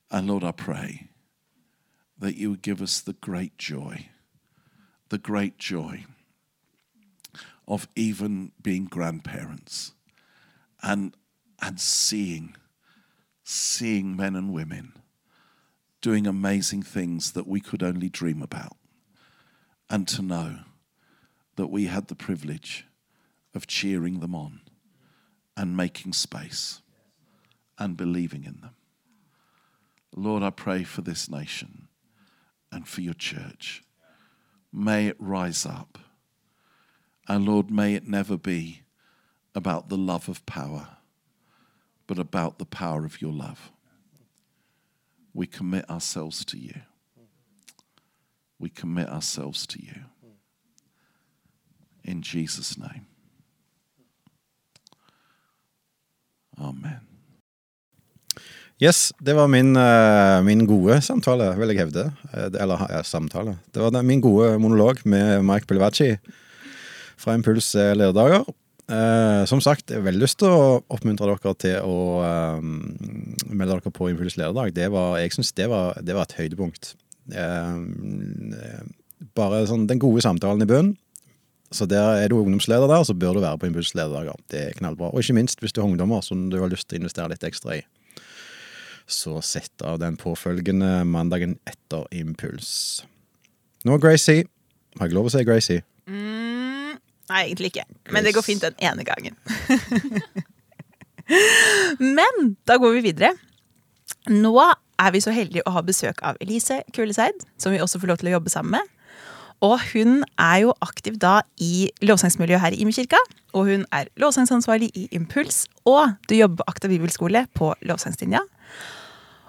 And Lord, I pray that you would give us the great joy, the great joy of even being grandparents and, and seeing, seeing men and women doing amazing things that we could only dream about. And to know that we had the privilege of cheering them on and making space and believing in them. Lord, I pray for this nation and for your church. May it rise up. And Lord, may it never be about the love of power, but about the power of your love. We commit ourselves to you. We commit ourselves to you. In Jesus' name. Amen. Yes, det var min, eh, min gode samtale, vil jeg hevde. Eh, Eller ja, samtale. Det var min gode monolog med Mike Pilivacci fra Impuls eh, lederdager. Eh, som sagt, jeg har veldig lyst til å oppmuntre dere til å eh, melde dere på Impuls lederdag. Det var, jeg syns det, det var et høydepunkt. Eh, bare sånn den gode samtalen i bunnen. Så der er du ungdomsleder der, så bør du være på lederdager. Det er knallbra. Og ikke minst hvis du har ungdommer som du har lyst til å investere litt ekstra i så sett av den påfølgende mandagen etter Impuls. Nå, Gracie. Har jeg lov å si Gracie? Mm, nei, egentlig ikke. Men det går fint den ene gangen. Men da går vi videre. Nå er vi så heldige å ha besøk av Elise Kuleseid, som vi også får lov til å jobbe sammen med. Og hun er jo aktiv da i lovsangsmiljøet her i Imekirka. Og hun er lovsangsansvarlig i Impuls, og du jobber på Akta bibelskole på lovsangslinja.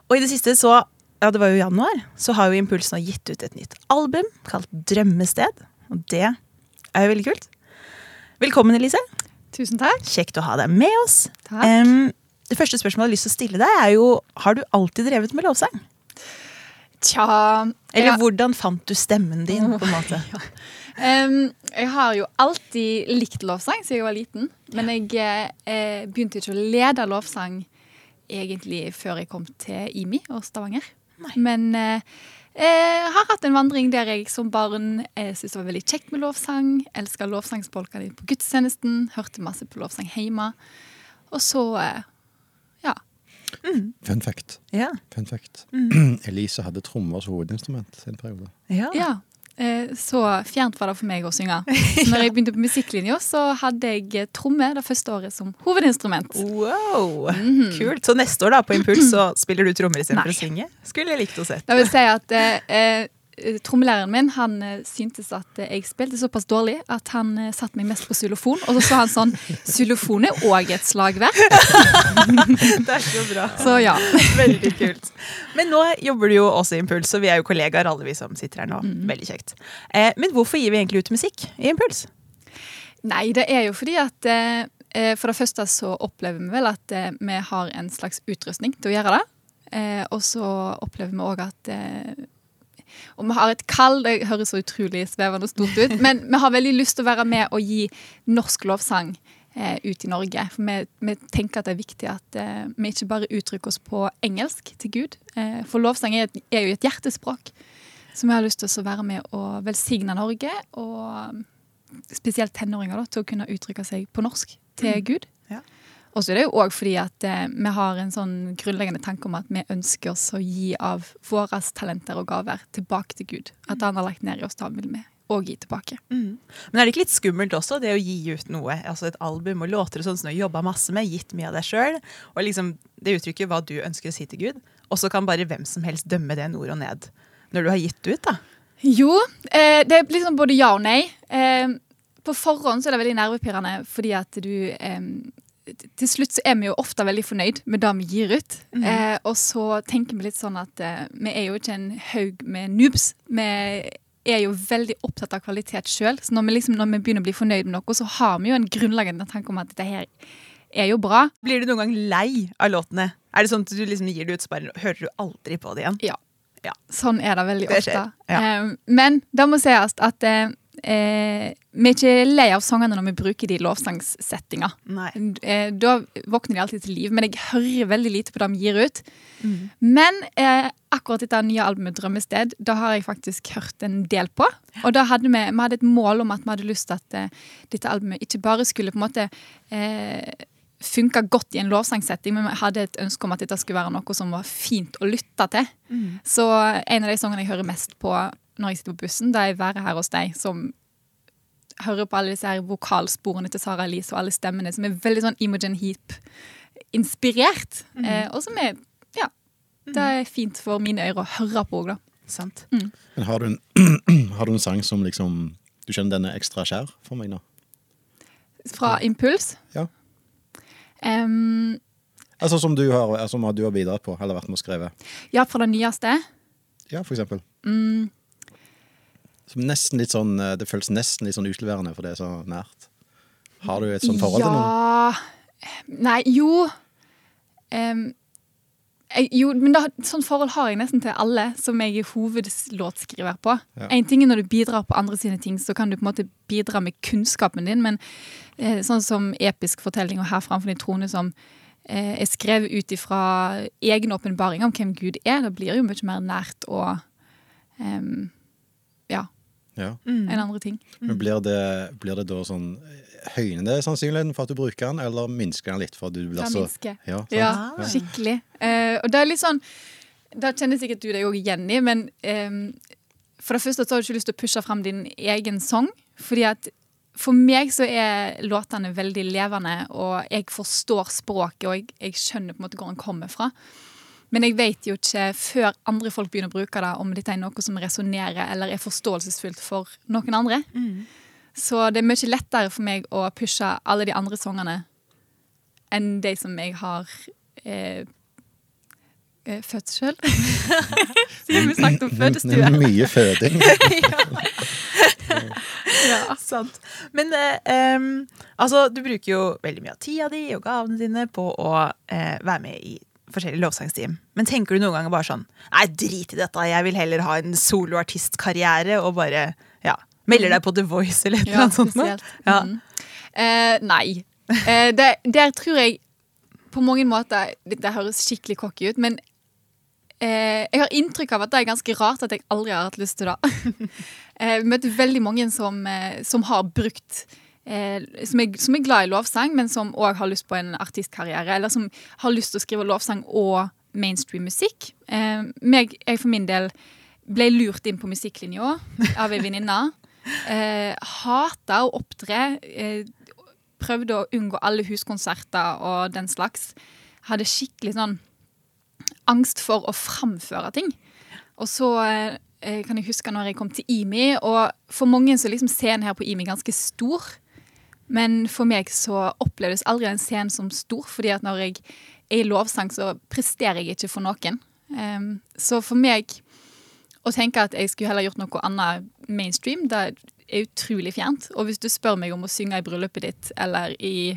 Og i det siste så, ja det var jo januar, så har jo Impuls nå gitt ut et nytt album kalt Drømmested. Og det er jo veldig kult. Velkommen, Elise. Tusen takk. Kjekt å ha deg med oss. Takk. Em, det første spørsmålet jeg har lyst til å stille deg, er jo Har du alltid drevet med lovsang? Tja Eller ja, hvordan fant du stemmen din? på en måte? em, Jeg har jo alltid likt lovsang siden jeg var liten. Men jeg eh, begynte ikke å lede lovsang egentlig før jeg kom til IMI og Stavanger. Men eh, jeg har hatt en vandring der jeg som barn eh, syntes det var veldig kjekt med lovsang. Elska dine på gudstjenesten. Hørte masse på lovsang hjemme. Og så eh, ja. Fun fact. Ja. Fun fact. Elise hadde trommer som hovedinstrument en periode. ja. Ja, eh, så fjernt var det for meg å synge. Så når jeg begynte på musikklinja, så hadde jeg tromme det første året som hovedinstrument. Wow, kult. Så neste år da på Impuls så spiller du trommer istedenfor å synge? Skulle jeg likt å sett. Det vil si at eh, eh, trommelæreren min han eh, syntes at eh, jeg spilte såpass dårlig at han eh, satte meg mest på xylofon. Og så sa han sånn Xylofon er òg et slagverk. Det er så bra. Så ja. Veldig kult. Men nå jobber du jo også i Impuls, og vi er jo kollegaer alle vi som sitter her nå. Veldig kjekt. Eh, men hvorfor gir vi egentlig ut musikk i Impuls? Nei, det er jo fordi at eh, eh, For det første så opplever vi vel at eh, vi har en slags utrustning til å gjøre det. Eh, og så opplever vi òg at eh, Og vi har et kall, det høres så utrolig svevende og stort ut, men vi har veldig lyst til å være med og gi norsk lovsang eh, ut i Norge. For vi, vi tenker at det er viktig at eh, vi ikke bare uttrykker oss på engelsk til Gud. Eh, for lovsang er, et, er jo et hjertespråk. Så vi har lyst til å være med og velsigne Norge, og spesielt tenåringer, da, til å kunne uttrykke seg på norsk til Gud. Ja. Og så er det jo òg fordi at eh, vi har en sånn grunnleggende tanke om at vi ønsker oss å gi av våre talenter og gaver tilbake til Gud. At han har lagt ned i oss, da vil vi òg gi tilbake. Men er det ikke litt skummelt også, det å gi ut noe? Altså et album og låter og sånn som du har jobba masse med, gitt mye av deg sjøl. Og liksom det uttrykker hva du ønsker å si til Gud. Og så kan bare hvem som helst dømme det nord og ned. Når du har gitt ut, da. Jo, eh, det er liksom både ja og nei. Eh, på forhånd så er det veldig nervepirrende fordi at du eh, Til slutt så er vi jo ofte veldig fornøyd med det vi gir ut. Eh, og så tenker vi litt sånn at eh, vi er jo ikke en haug med noobs. Vi er jo veldig opptatt av kvalitet sjøl. Så når vi, liksom, når vi begynner å bli fornøyd med noe, så har vi jo en grunnleggende tanke om at dette her er jo bra. Blir du noen gang lei av låtene? Er det sånn at du liksom gir det ut, så bare hører du aldri på det igjen? Ja. Sånn er det veldig Det ofte. ja. Eh, men det må sies at eh, eh, vi er ikke lei av sangene når vi bruker de i lovsangssettinger. Eh, da våkner de alltid til liv, men jeg hører veldig lite på det de gir ut. Mm. Men eh, akkurat dette nye albumet 'Drømmested' da har jeg faktisk hørt en del på. Og da hadde vi, vi hadde et mål om at vi hadde lyst til at eh, dette albumet ikke bare skulle på en måte eh, funka godt i en lovsangsetting, men vi hadde et ønske om at dette skulle være noe som var fint å lytte til. Så en av de sangene jeg hører mest på når jeg sitter på bussen, det er 'Være her hos deg', som hører på alle disse her vokalsporene til Sara Elise og alle stemmene, som er veldig sånn Imogen Heap-inspirert. Eh, og som er Ja. Det er fint for mine ører å høre på òg, da. Sant. Men har du, en, har du en sang som liksom Du kjenner den er ekstra kjær for meg nå? Fra Impuls. Ja. Um, Altså som du har, altså, som du har bidratt på, eller vært med og skrevet? ja, fra det nyeste. Ja, for eksempel. Mm, sånn, eh, det føles nesten litt sånn utleverende, for det er så nært. Har du et sånt forhold til noen? Ja Nei, jo Um, jeg, Jo, men da, sånn forhold har jeg nesten til alle som jeg er hovedlåtskriver på. Ja. En ting er når du bidrar på andre sine ting, så kan du på en måte bidra med kunnskapen din, men eh, sånn som episk fortelling og Her framfor din trone, som eh, er skrevet ut ifra egen åpenbaring om hvem Gud er, da blir det jo mye mer nært og em, ja, Ja. enn andre ting. Men blir det, blir det da sånn Høyner det sannsynligheten for at du bruker den, eller minsker den litt for at du blir så minsker. Ja? Ja, skikkelig. Uh, og det er litt sånn Da kjenner sikkert du deg òg igjen i, men um, for det første så har du ikke lyst til å pushe fram din egen sang. Fordi at for meg så er låtene veldig levende, og jeg forstår språket, og jeg, jeg skjønner på en måte hvor den kommer fra. Men jeg vet jo ikke før andre folk begynner å bruke det, om dette er noe som resonnerer eller er forståelsesfullt for noen andre. Så det er mye lettere for meg å pushe alle de andre sangene enn de som jeg har eh, eh, født sjøl. Siden vi snakket om Det fødestue. er mye føding. Ja, sant. Men eh, em, altså, du bruker jo veldig mye av tida di og gavene dine på å eh, være med i forskjellige lovsangsteam. Men tenker du noen ganger bare sånn Nei, drit i dette, jeg vil heller ha en soloartistkarriere og bare ja, melder deg på The Voice eller et eller annet sånt. Ja. Mm. Eh, nei. Eh, der, der tror jeg på mange måter Det, det høres skikkelig cocky ut, men eh, jeg har inntrykk av at det er ganske rart at jeg aldri har hatt lyst til det. Jeg vi møter veldig mange som, eh, som har brukt eh, som, er, som er glad i lovsang, men som òg har lyst på en artistkarriere. Eller som har lyst til å skrive lovsang og mainstream musikk. Eh, meg, jeg for min del ble lurt inn på musikklinja av ei venninne. Eh, hata å opptre. Eh, prøvde å unngå alle huskonserter og den slags. Hadde skikkelig sånn angst for å framføre ting. Og så eh, kan jeg huske når jeg kom til IMI, og for mange så er liksom scenen her på IMI ganske stor. Men for meg så opplevdes aldri en scene som stor, fordi at når jeg er i lovsang, så presterer jeg ikke for noen. Um, så for meg å tenke at jeg skulle heller gjort noe annet mainstream, det er utrolig fjernt. Og hvis du spør meg om å synge i bryllupet ditt eller i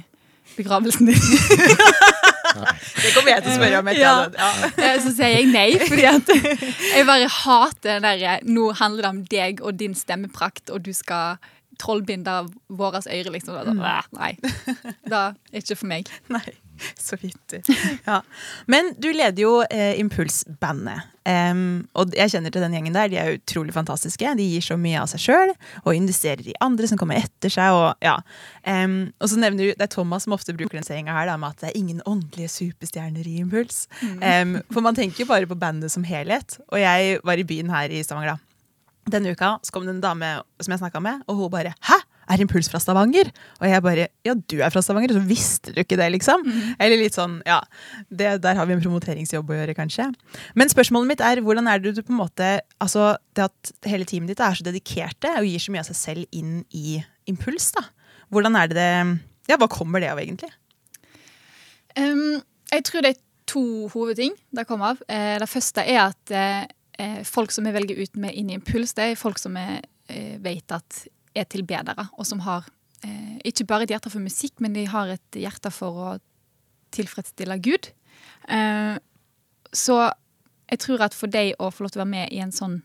begravelsen din, Det kommer jeg til å spørre om. Ja. ja. eh, så sier jeg nei. Fordi at jeg bare hater den der Nå handler det om deg og din stemmeprakt, og du skal trollbinde våres øyre, liksom. Da, da, nei. Det er ikke for meg. Nei, så vidt. Ja. Men du leder jo eh, Impulsbandet. Um, og jeg kjenner til den gjengen der. De er utrolig fantastiske. De gir så mye av seg sjøl og investerer i andre som kommer etter seg. Og, ja. um, og så nevner du, Det er Thomas som ofte bruker den sayinga her da, med at det er ingen åndelige superstjerner i Impuls. Em, for man tenker jo bare på bandet som helhet. Og jeg var i byen her i Stavanger da. Denne uka så kom det en dame som jeg snakka med, og hun bare 'hæ? Er Impuls fra Stavanger?' Og jeg bare 'ja, du er fra Stavanger, så visste du ikke det', liksom. Eller litt sånn, ja. Det, der har vi en promoteringsjobb å gjøre, kanskje. Men spørsmålet mitt er hvordan er det du på en måte Altså, det at hele teamet ditt er så dedikerte og gir så mye av seg selv inn i Impuls, da. Hvordan er det det Ja, hva kommer det av, egentlig? Um, jeg tror det er to hovedting det kommer av. Eh, det første er at eh, folk som vi velger ut med inn i Impuls, det er folk som vi eh, vet at er tilbedere, og som har eh, ikke bare et hjerte for musikk, men de har et hjerte for å tilfredsstille Gud. Eh, så jeg tror at for deg å få lov til å være med i en sånn,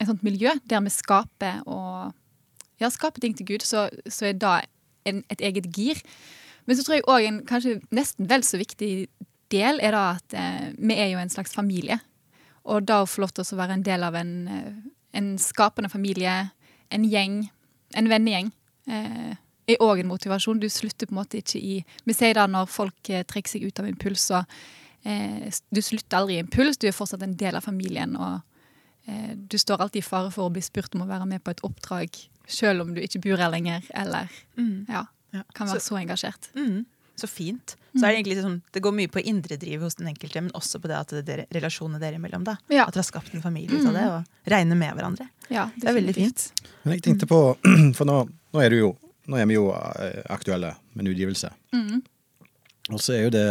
et sånt miljø der vi skaper og ja, skaper ting til Gud, så, så er det en, et eget gir. Men så tror jeg òg en kanskje nesten vel så viktig del er da at eh, vi er jo en slags familie. Og da å få lov til å være en del av en, eh, en skapende familie, en gjeng, en vennegjeng, eh, er òg en motivasjon. Du slutter på en måte ikke i Vi sier da når folk eh, trekker seg ut av impuls, så eh, du slutter aldri i impuls. Du er fortsatt en del av familien, og eh, du står alltid i fare for å bli spurt om å være med på et oppdrag, selv om du ikke bor her lenger, eller ja, Ja. kan være så, engasjert. Mm, så fint. Så er det egentlig sånn, det går mye på indredrivet hos den enkelte, men også på det at det er relasjonene dere imellom. da. Ja. At dere har skapt en familie ut av det, og regner med hverandre. Ja, Det er veldig fint. Men jeg tenkte på, for nå, nå er du jo nå er vi jo eh, aktuelle med en utgivelse. Og så er jo det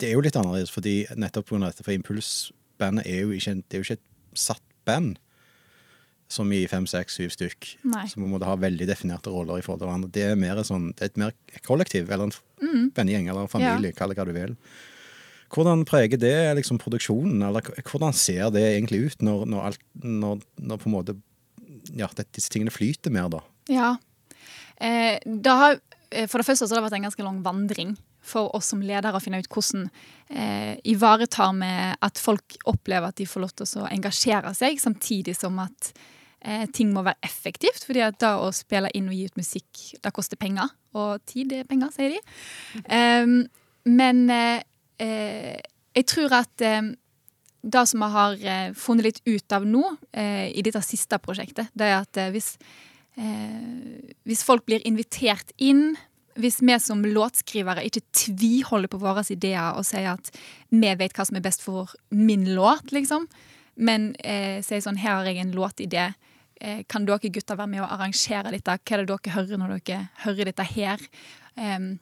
Det er jo litt annerledes, fordi nettopp pga. dette, for Impulsbandet er jo ikke, det er jo ikke et satt band. Som i fem, seks, syv stykk. Nei. Så man må ha veldig definerte roller i forhold til hverandre. Det er mer sånn, det er et mer kollektiv, eller en vennegjeng, eller en familie, kall det hva du vil. Hvordan preger det liksom produksjonen, eller hvordan ser det egentlig ut når, når, alt, når, når på en måte ja, disse tingene flyter mer, da? Ja. Eh, da har, eh, for det første så har det vært en ganske lang vandring for oss som ledere å finne ut hvordan eh, ivaretar vi at folk opplever at de får lov til å engasjere seg, samtidig som at eh, ting må være effektivt. fordi at da å spille inn og gi ut musikk, det koster penger. Og tid er penger, sier de. Um, men eh, eh, jeg tror at eh, det som vi har eh, funnet litt ut av nå, i dette siste prosjektet, det er at hvis, hvis folk blir invitert inn, hvis vi som låtskrivere ikke tviholder på våre ideer og sier at vi vet hva som er best for min låt, liksom, men eh, sier sånn her har jeg en låtidé, eh, kan dere gutter være med og arrangere dette? Hva er det dere hører når dere hører dette her? Um,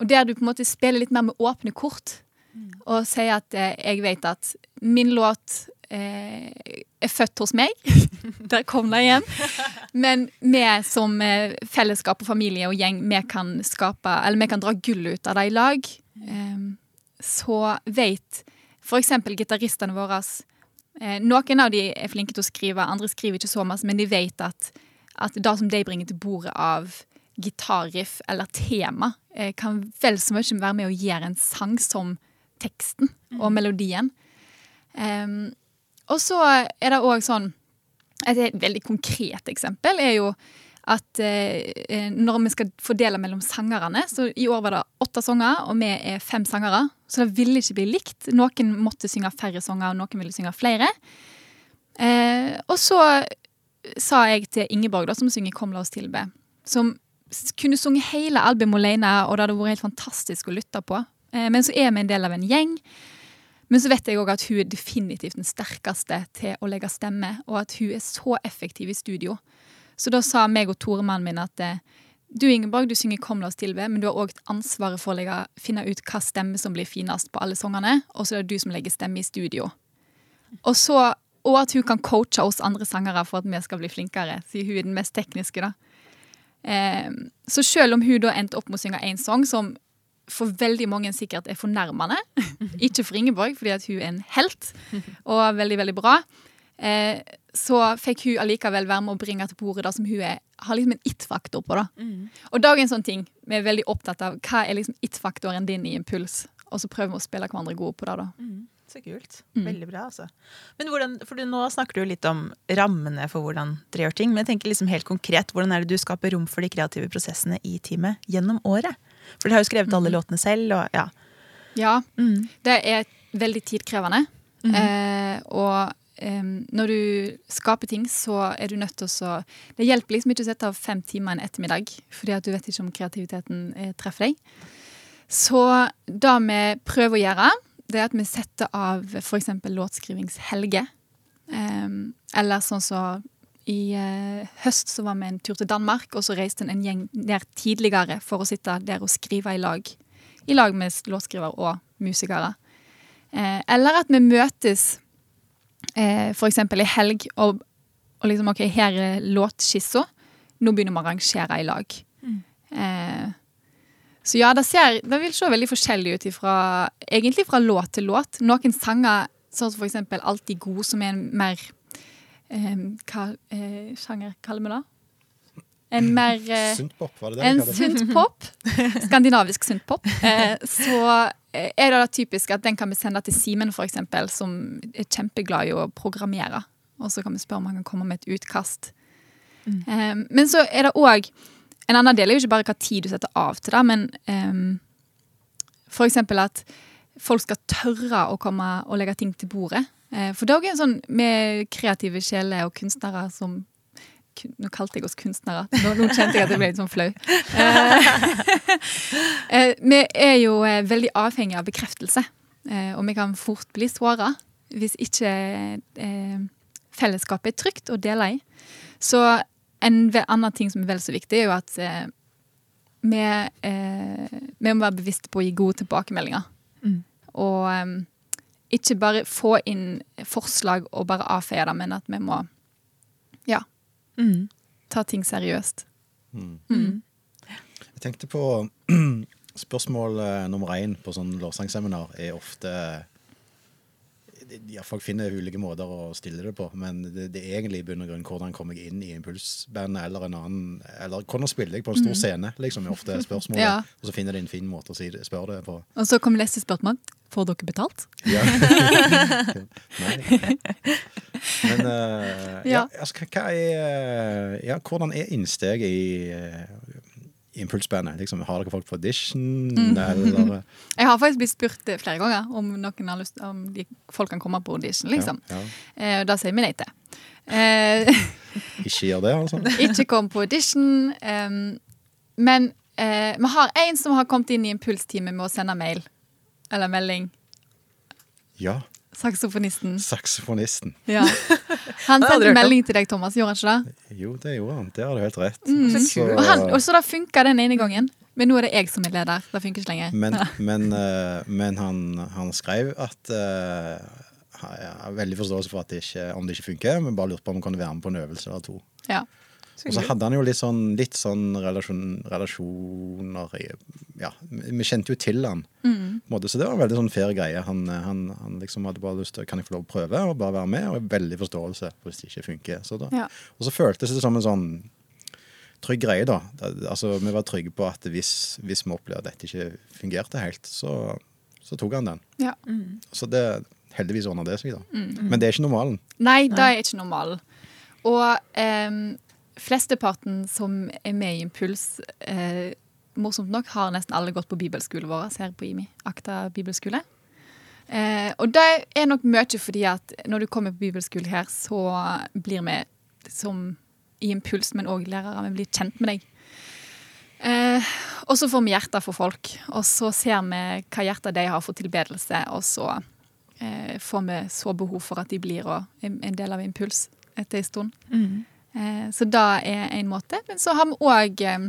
og der du på en måte spiller litt mer med åpne kort, og sier at eh, jeg vet at min låt er født hos meg. Der kom det igjen. Men vi som eh, fellesskap og familie og gjeng, vi kan skape Eller vi kan dra gull ut av det i lag. Em, så vet f.eks. gitaristene våre eh, Noen av de er flinke til å skrive, andre skriver ikke så mye, men de vet at, at det som de bringer til bordet av gitarriff eller tema, eh, kan vel så mye være med å gjøre en sang som teksten og melodien. Em, og så er det òg sånn Et veldig konkret eksempel er jo at eh, eh, når vi skal fordele mellom sangerne Så i år var det åtte sanger, og vi er fem sangere. Så det ville ikke bli likt. Noen måtte synge færre sanger, og noen ville synge flere. Eh, og så sa jeg til Ingeborg, da, som synger 'Kom la oss tilbe', som kunne sunget hele albumet alene, og det hadde vært helt fantastisk å lytte på. Eh, men så er vi en del av en gjeng. Men så vet jeg òg at hun er definitivt den sterkeste til å legge stemme, og at hun er så effektiv i studio. Så da sa meg og Tore, mannen min, at eh, du Ingeborg, du synger 'Kom la oss tilbe', men du har òg ansvaret for å legge, finne ut hva stemme som blir finest på alle sangene, og så er det du som legger stemme i studio. Og, så, og at hun kan coache oss andre sangere for at vi skal bli flinkere, siden hun er den mest tekniske. da. Eh, så selv om hun da endte opp med å synge én sang som for veldig mange sikkert er fornærmende, ikke for Ingeborg, fordi hun er en helt og veldig, veldig bra, eh, så fikk hun allikevel være med å bringe til bordet det som hun er, har liksom en it-faktor på. da. Og er også en sånn ting vi er veldig opptatt av. Hva er liksom it-faktoren din i Impuls? Og så prøver vi å spille hverandre gode på det. da. Så kult. Mm. Veldig bra, altså. Men hvordan, for du, Nå snakker du litt om rammene for hvordan dere gjør ting. Men jeg tenker liksom helt konkret, hvordan er det du skaper rom for de kreative prosessene i teamet gjennom året? For dere har jo skrevet alle låtene selv. og ja. Ja, Mm. det er veldig tidkrevende. eh, og em, når du skaper ting, så er du nødt til å Det hjelper liksom ikke å sette av fem timer en ettermiddag, fordi at du vet ikke om kreativiteten eh, treffer deg. Så det vi prøver å gjøre, det er at vi setter av f.eks. låtskrivingshelge. Em, eller sånn som i eh, høst så var vi en tur til Danmark, og så reiste en gjeng der tidligere for å sitte der og skrive i lag. I lag med låtskriver og musikere. Eh, eller at vi møtes eh, eksempel i helg og, og liksom OK, her er låtskissa. Nå begynner vi å arrangere i lag. Eh, så ja, det, ser, det vil se veldig forskjellig ut ifra, egentlig fra låt til låt. Noen sanger, sånn som for eksempel Alltid god, som er en mer eh, Hva eh, sjanger kaller vi det? En mer eh, Syntpop, var det det? en syntpop, skandinavisk syntpop, eh, så eh, er det da typisk at den kan vi sende til Simen, eksempel, som er kjempeglad i å programmere. Og så kan vi spørre om han kan komme med et utkast. Eh, men så er det òg En annen del er jo ikke bare hva tid du setter av til det, men eh, eksempel at folk skal tørre å komme og legge ting til bordet. Eh, for det er en sånn med kreative sjeler og kunstnere som Nå kalte jeg oss kunstnere. Nå, nå kjente jeg at jeg ble litt sånn flau. Eh, eh, vi er jo veldig avhengig av bekreftelse, og vi kan fort bli såra hvis ikke fellesskapet er trygt å dele i. Så en annen ting som er vel så viktig, er jo at vi, vi må være bevisste på å gi gode tilbakemeldinger. Mm. Og eh, ikke bare få inn forslag og bare avfeie det, men at vi må Ja. Mm. Ta ting seriøst. Jeg tenkte på spørsmål eh, nummer én på sånn lovsangseminar er ofte Folk finner ulike måter å stille det på, men det, det er egentlig i bunn og grunn hvordan kommer jeg inn i impulsbandet eller en annen Eller hvordan spiller jeg på en stor scene, liksom, er ofte spørsmålet. Ja. Og så finner de en fin måte å si spørre det på. Og så kommer neste spørsmål. Får dere betalt? Ja. Nei. Men uh, ja. Ja. altså, hva- er Ja, hvordan er innsteget i eh, impulsbandet? Liksom, har dere folk på audition, Mm. eller Jeg har faktisk blitt spurt eh, flere ganger om noen har lyst om de, folk kan komme på audition, liksom. Ja, ja. Eh, da sier vi nei til. Eh, Ikke gjør det, altså? ikke kom på audition. ehm, men eh, vi har en som har kommet inn i impulsteamet med å sende mail. Eller melding. Ja. Saksofonisten. Saksofonisten. Ja. Han sendte melding til deg, Thomas. Gjorde han ikke det? Jo, det gjorde han. Det har du helt rett. Så Og, han, og så da funka den ene gangen. Men nå er det jeg som er leder. Det funker ikke lenger. Men, men, eh, men han, han skrev at uh, Jeg har veldig forståelse for at det ikke, om det ikke funker, men bare lurte på om han kunne være med på en øvelse eller to. Ja. Og så hadde han jo litt sånn, litt sånn relasjon, relasjoner Ja, vi kjente jo til han. Mm. måte, Så det var en veldig sånn fair greie. Han, han, han liksom hadde bare lyst til Kan jeg få lov å prøve og bare være med? Og veldig forståelse hvis det ikke funker. Så da, Ja. Og så føltes det som en sånn trygg greie, da. Altså, Vi var trygge på at hvis, hvis vi opplevde at dette ikke fungerte helt, så, så tok han den. Ja. Så det heldigvis ordna det seg, da. Men det er ikke normalen. Nei, det er ikke normalen. Og ehm, flesteparten som er med i Impuls, eh, morsomt nok, har nesten alle gått på bibelskolen vår her på IMI. Akta bibelskole. Eh, og det er nok mye fordi at når du kommer på bibelskole her, så blir vi som i Impuls, men òg lærere, vi blir kjent med deg. Eh, og så får vi hjerter for folk, og så ser vi hva hjerter de har for tilbedelse, og så eh, får vi så behov for at de blir en del av Impuls etter en stund. Eh, så det er en måte. Men så har vi òg eh,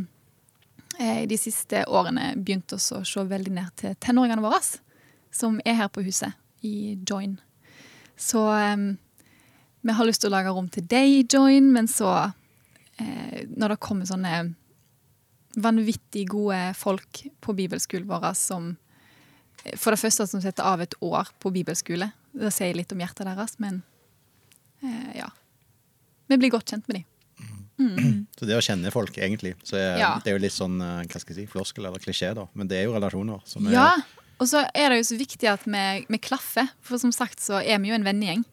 eh, de siste årene begynt å se veldig ned til tenåringene våre, som er her på huset i Join. Så eh, vi har lyst til å lage rom til deg i Join, men så, eh, når det kommer sånne vanvittig gode folk på bibelskolen vår som eh, For det første som setter av et år på bibelskole. Det sier litt om hjertet deres, men eh, ja. Vi blir godt kjent med dem. Så det å kjenne folk, egentlig, så er, Ja. det er jo litt sånn eh, hva skal jeg si, floskel eller klisjé, da. Men det er jo relasjoner. Som er, Ja, og så er det jo så viktig at vi, vi klaffer, for som sagt så er vi jo en vennegjeng.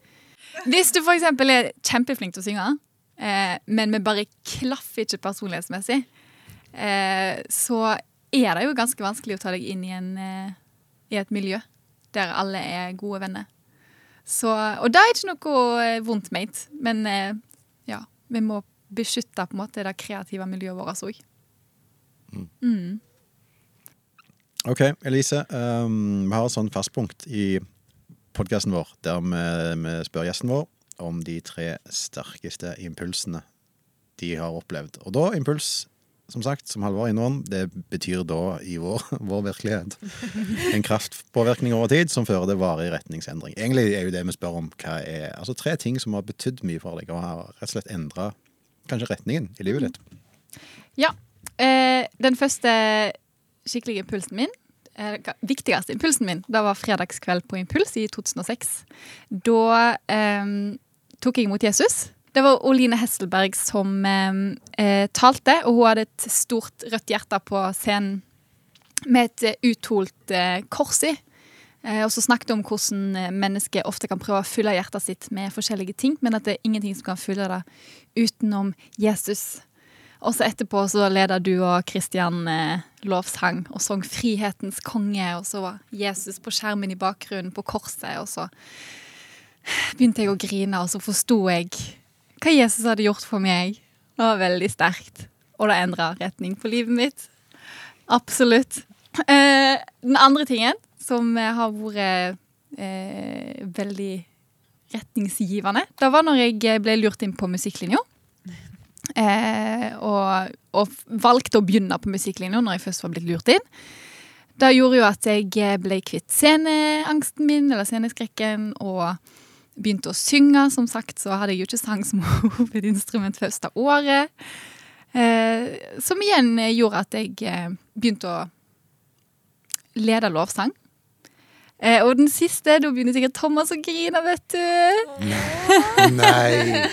Hvis du for eksempel er kjempeflink til å synge, eh, men vi bare klaffer ikke personlighetsmessig, eh, så er det jo ganske vanskelig å ta deg inn i, en, eh, i et miljø der alle er gode venner. Så, og det er ikke noe eh, vondt ment, men eh, vi må beskytte på en måte det kreative miljøet vårt òg. Ok, Elise. Um, vi har et sånn fastpunkt i podkasten vår der vi, vi spør gjesten vår om de tre sterkeste impulsene de har opplevd. Og da impuls, som sagt, som Halvor innom, det betyr da i vår, vår virkelighet en kraftpåvirkning over tid som fører til varig retningsendring. Egentlig er jo det vi spør om hva er altså tre ting som har betydd mye for deg, og har rett og slett endra kanskje retningen i livet ditt. Ja. Eh, den første skikkelige impulsen min, eh, viktigste impulsen min, det var fredagskveld på Impuls i 2006. Da eh, tok jeg imot Jesus. Det var Oline Hesselberg som eh, eh, talte, og hun hadde et stort rødt hjerte på scenen med et eh, utholt eh, kors i. Eh, og så snakket hun om hvordan eh, mennesket ofte kan prøve å fylle hjertet sitt med forskjellige ting, men at det er ingenting som kan fylle det utenom Jesus. Og så etterpå så leda du og Kristian eh, lovsang og sang 'Frihetens konge', og så var Jesus på skjermen i bakgrunnen på korset, og så begynte jeg å grine, og så forsto jeg hva Jesus hadde gjort for meg. Det var veldig sterkt, og det endra retning på livet mitt. Absolutt. Eh, den andre tingen som eh, har vært eh, veldig retningsgivende, det var når jeg ble lurt inn på musikklinja. Eh, og, og valgte å begynne på musikklinja når jeg først var blitt lurt inn. Det gjorde jo at jeg ble kvitt sceneangsten min, eller sceneskrekken, og begynte å synge. Som sagt så hadde jeg jo ikke sang som hovedinstrument første året. Eh, som igjen gjorde at jeg eh, begynte å lede lovsang. Eh, og den siste, da begynner sikkert Thomas å grine, vet du. Nei!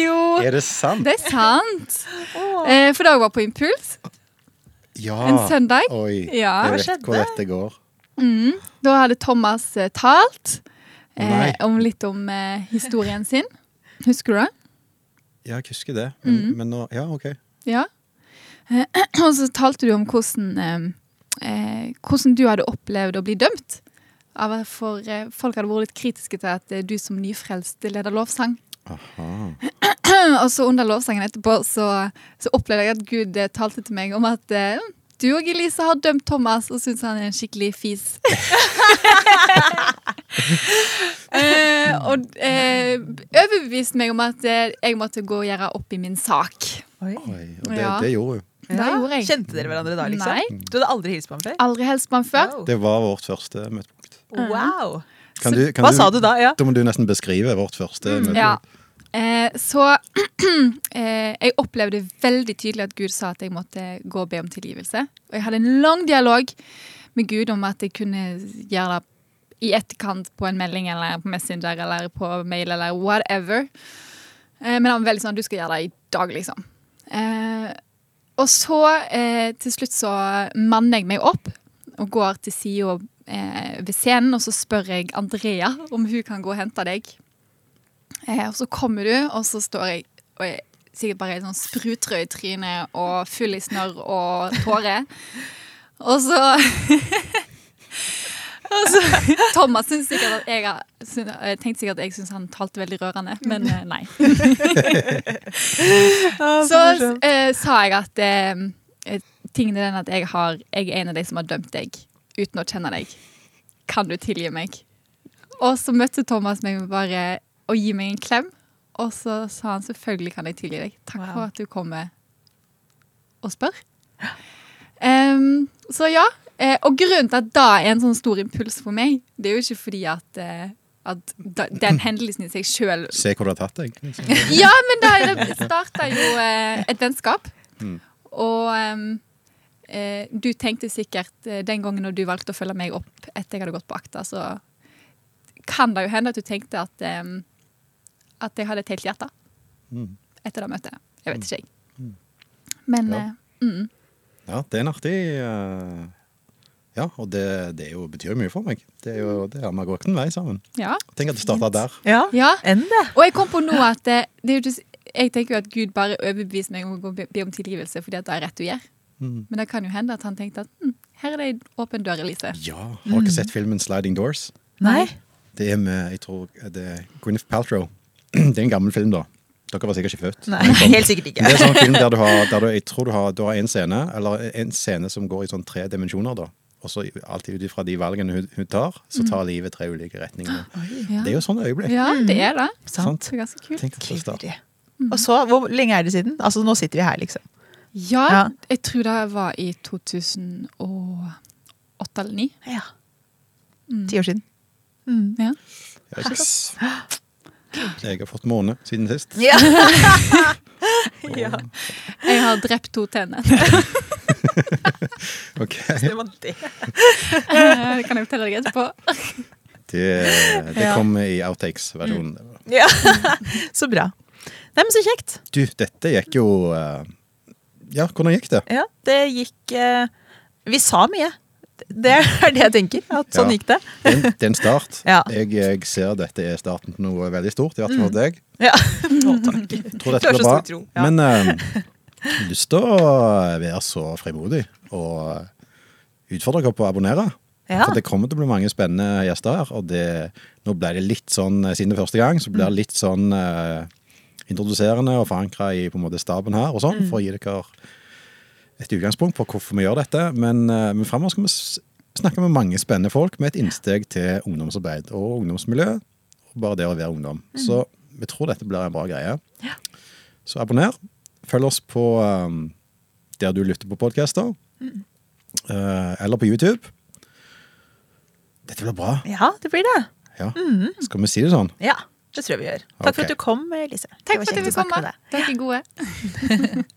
Jo, Er det sant? det er sant. Eh, for da jeg var på Impuls Ja. en søndag. Oi. Ja. jeg vet hvor dette går. Da hadde Thomas eh, talt. Eh, om litt om eh, historien sin. Husker du det? Ja, jeg husker det. Men, Mm. men nå Ja, OK. Ja. Eh, og så talte du om hvordan, eh, eh, hvordan du hadde opplevd å bli dømt. For eh, folk hadde vært litt kritiske til at du som nyfrelst leder lovsang. Aha. og så under lovsangen etterpå så, så opplevde jeg at Gud talte til meg om at du og Elise har dømt Thomas og syns han er en skikkelig fis. eh, og eh, overbeviste meg om at jeg måtte gå og gjøre opp i min sak. Oi. Oi, og det, Ja. det gjorde hun. Ja. gjorde jeg. Kjente dere hverandre da, liksom? Nei. Du hadde aldri hilst på ham før? Aldri helst på ham før. Wow. Det var vårt første møtepunkt. Wow. Kan du, kan Hva sa du da? Ja. Da må du nesten beskrive vårt første møtepunkt. Ja. Eh, så eh, jeg opplevde veldig tydelig at Gud sa at jeg måtte gå og be om tilgivelse. Og jeg hadde en lang dialog med Gud om at jeg kunne gjøre det i etterkant på en melding eller på Messenger eller på mail eller whatever. Eh, men han var veldig sånn du skal gjøre det i dag, liksom. Eh, og så eh, til slutt så manner jeg meg opp og går til sida eh, ved scenen, og så spør jeg Andrea om hun kan gå og hente deg. Eh, og så kommer du, og så står jeg og jeg er sikkert bare sånn sprutrød i trynet og full i snørr og tårer. Og så Og så Thomas syns sikkert at jeg har tenkt sikkert at jeg syns han talte veldig rørende, men eh, nei. Så eh, sa jeg at eh, eh, tingen er den at jeg, har, jeg er en av de som har dømt deg uten å kjenne deg. Kan du tilgi meg? Og så møtte Thomas meg med bare å gi meg en klem. Og så sa han selvfølgelig kan jeg tilgi deg. Takk Wow. for at du kommer og spør. Um, så ja. Eh, og grunnen til at da er en sånn stor impuls for meg, det er jo ikke fordi at, eh, at da, den hendelsen i seg sjøl Se hvor det har tatt deg. Liksom. ja, men da det starta jo eh, et vennskap. Og um, eh, du tenkte sikkert den gangen når du valgte å følge meg opp etter jeg hadde gått på akta, så kan det jo hende at du tenkte at, em, at jeg hadde et helt hjerte etter det møtet. Jeg vet ikke, jeg. Men Ja. eh, mm, Ja, det er en artig uh, Ja, og det, det er jo, betyr jo mye for meg. Det er jo det er, vi gått en vei sammen. ja. Tenk at det starta der. Ja. ja. Enn det. Og jeg kom på nå at det, det er jo just, jeg tenker jo at Gud bare overbeviser meg om å be, be om tilgivelse fordi at det er rett å gjøre. Men det kan jo hende at han tenkte at hm, her er det en åpen dør, Elise. Ja, Har dere sett filmen 'Sliding Doors'? Nei. Det er med jeg tror, det er Gwyneth Paltrow. Det er en gammel film, da. Dere var sikkert ikke født. Nei, helt sikkert ikke. Det er sånn film der du har, der du, jeg tror du har, du har en scene, eller en scene som går i sånn tre dimensjoner, da. Og så alltid ut ifra de valgene hun, hun tar, så tar livet tre ulike retninger. Ja. Det er jo sånne øyeblikk. ja, det er det. Sant? Det er ganske kult. Tenk det starter. Og så, Hvor lenge er det siden? Altså, Nå sitter vi her, liksom. Ja, Ja. jeg tror det var i 2008 eller 2009. Ja. Ti år siden. Ja. Ja, yes. Jeg har fått måne siden sist. Ja. ja. Jeg har drept to tenner. Ok, Det var det. det kan jeg fortelle deg etterpå. Det, det Ja. kommer i outtakes-versjonen. Ja. Så bra. Nei, men så kjekt. Du, dette gikk jo eh, Ja, hvordan gikk det? Ja, det gikk eh, Vi sa mye. Det er det jeg tenker. At sånn Ja. gikk det. Det er en, det er en start. Ja. Jeg, jeg ser dette er starten på noe veldig stort, i hvert fall for deg. Ja. Å, takk. Tror dette blir bra. tro. Ja. Men uh, jeg har lyst til å være så frimodig og utfordre dere på å abonnere. Ja. For det kommer til å bli mange spennende gjester her. Og det, nå ble det litt sånn, eh, siden det første gang, så blir det litt sånn uh, introduserende og forankra i på en måte staben her, og sånn, for å gi dere et utgangspunkt på hvorfor vi gjør dette. Men, uh, men fremover skal vi snakke med mange spennende folk med et innsteg til ungdomsarbeid og ungdomsmiljø. Og bare det å være ungdom. Så vi tror dette blir en bra greie. Så abonner. Følg oss på um, der du lytter på podcaster. uh, eller på YouTube. Dette blir bra. ja, det blir det. Ja. Skal vi si det sånn? Ja, det tror jeg vi gjør. Takk okay. for at du kom, Lise. Takk for at du kom. Dere er gode.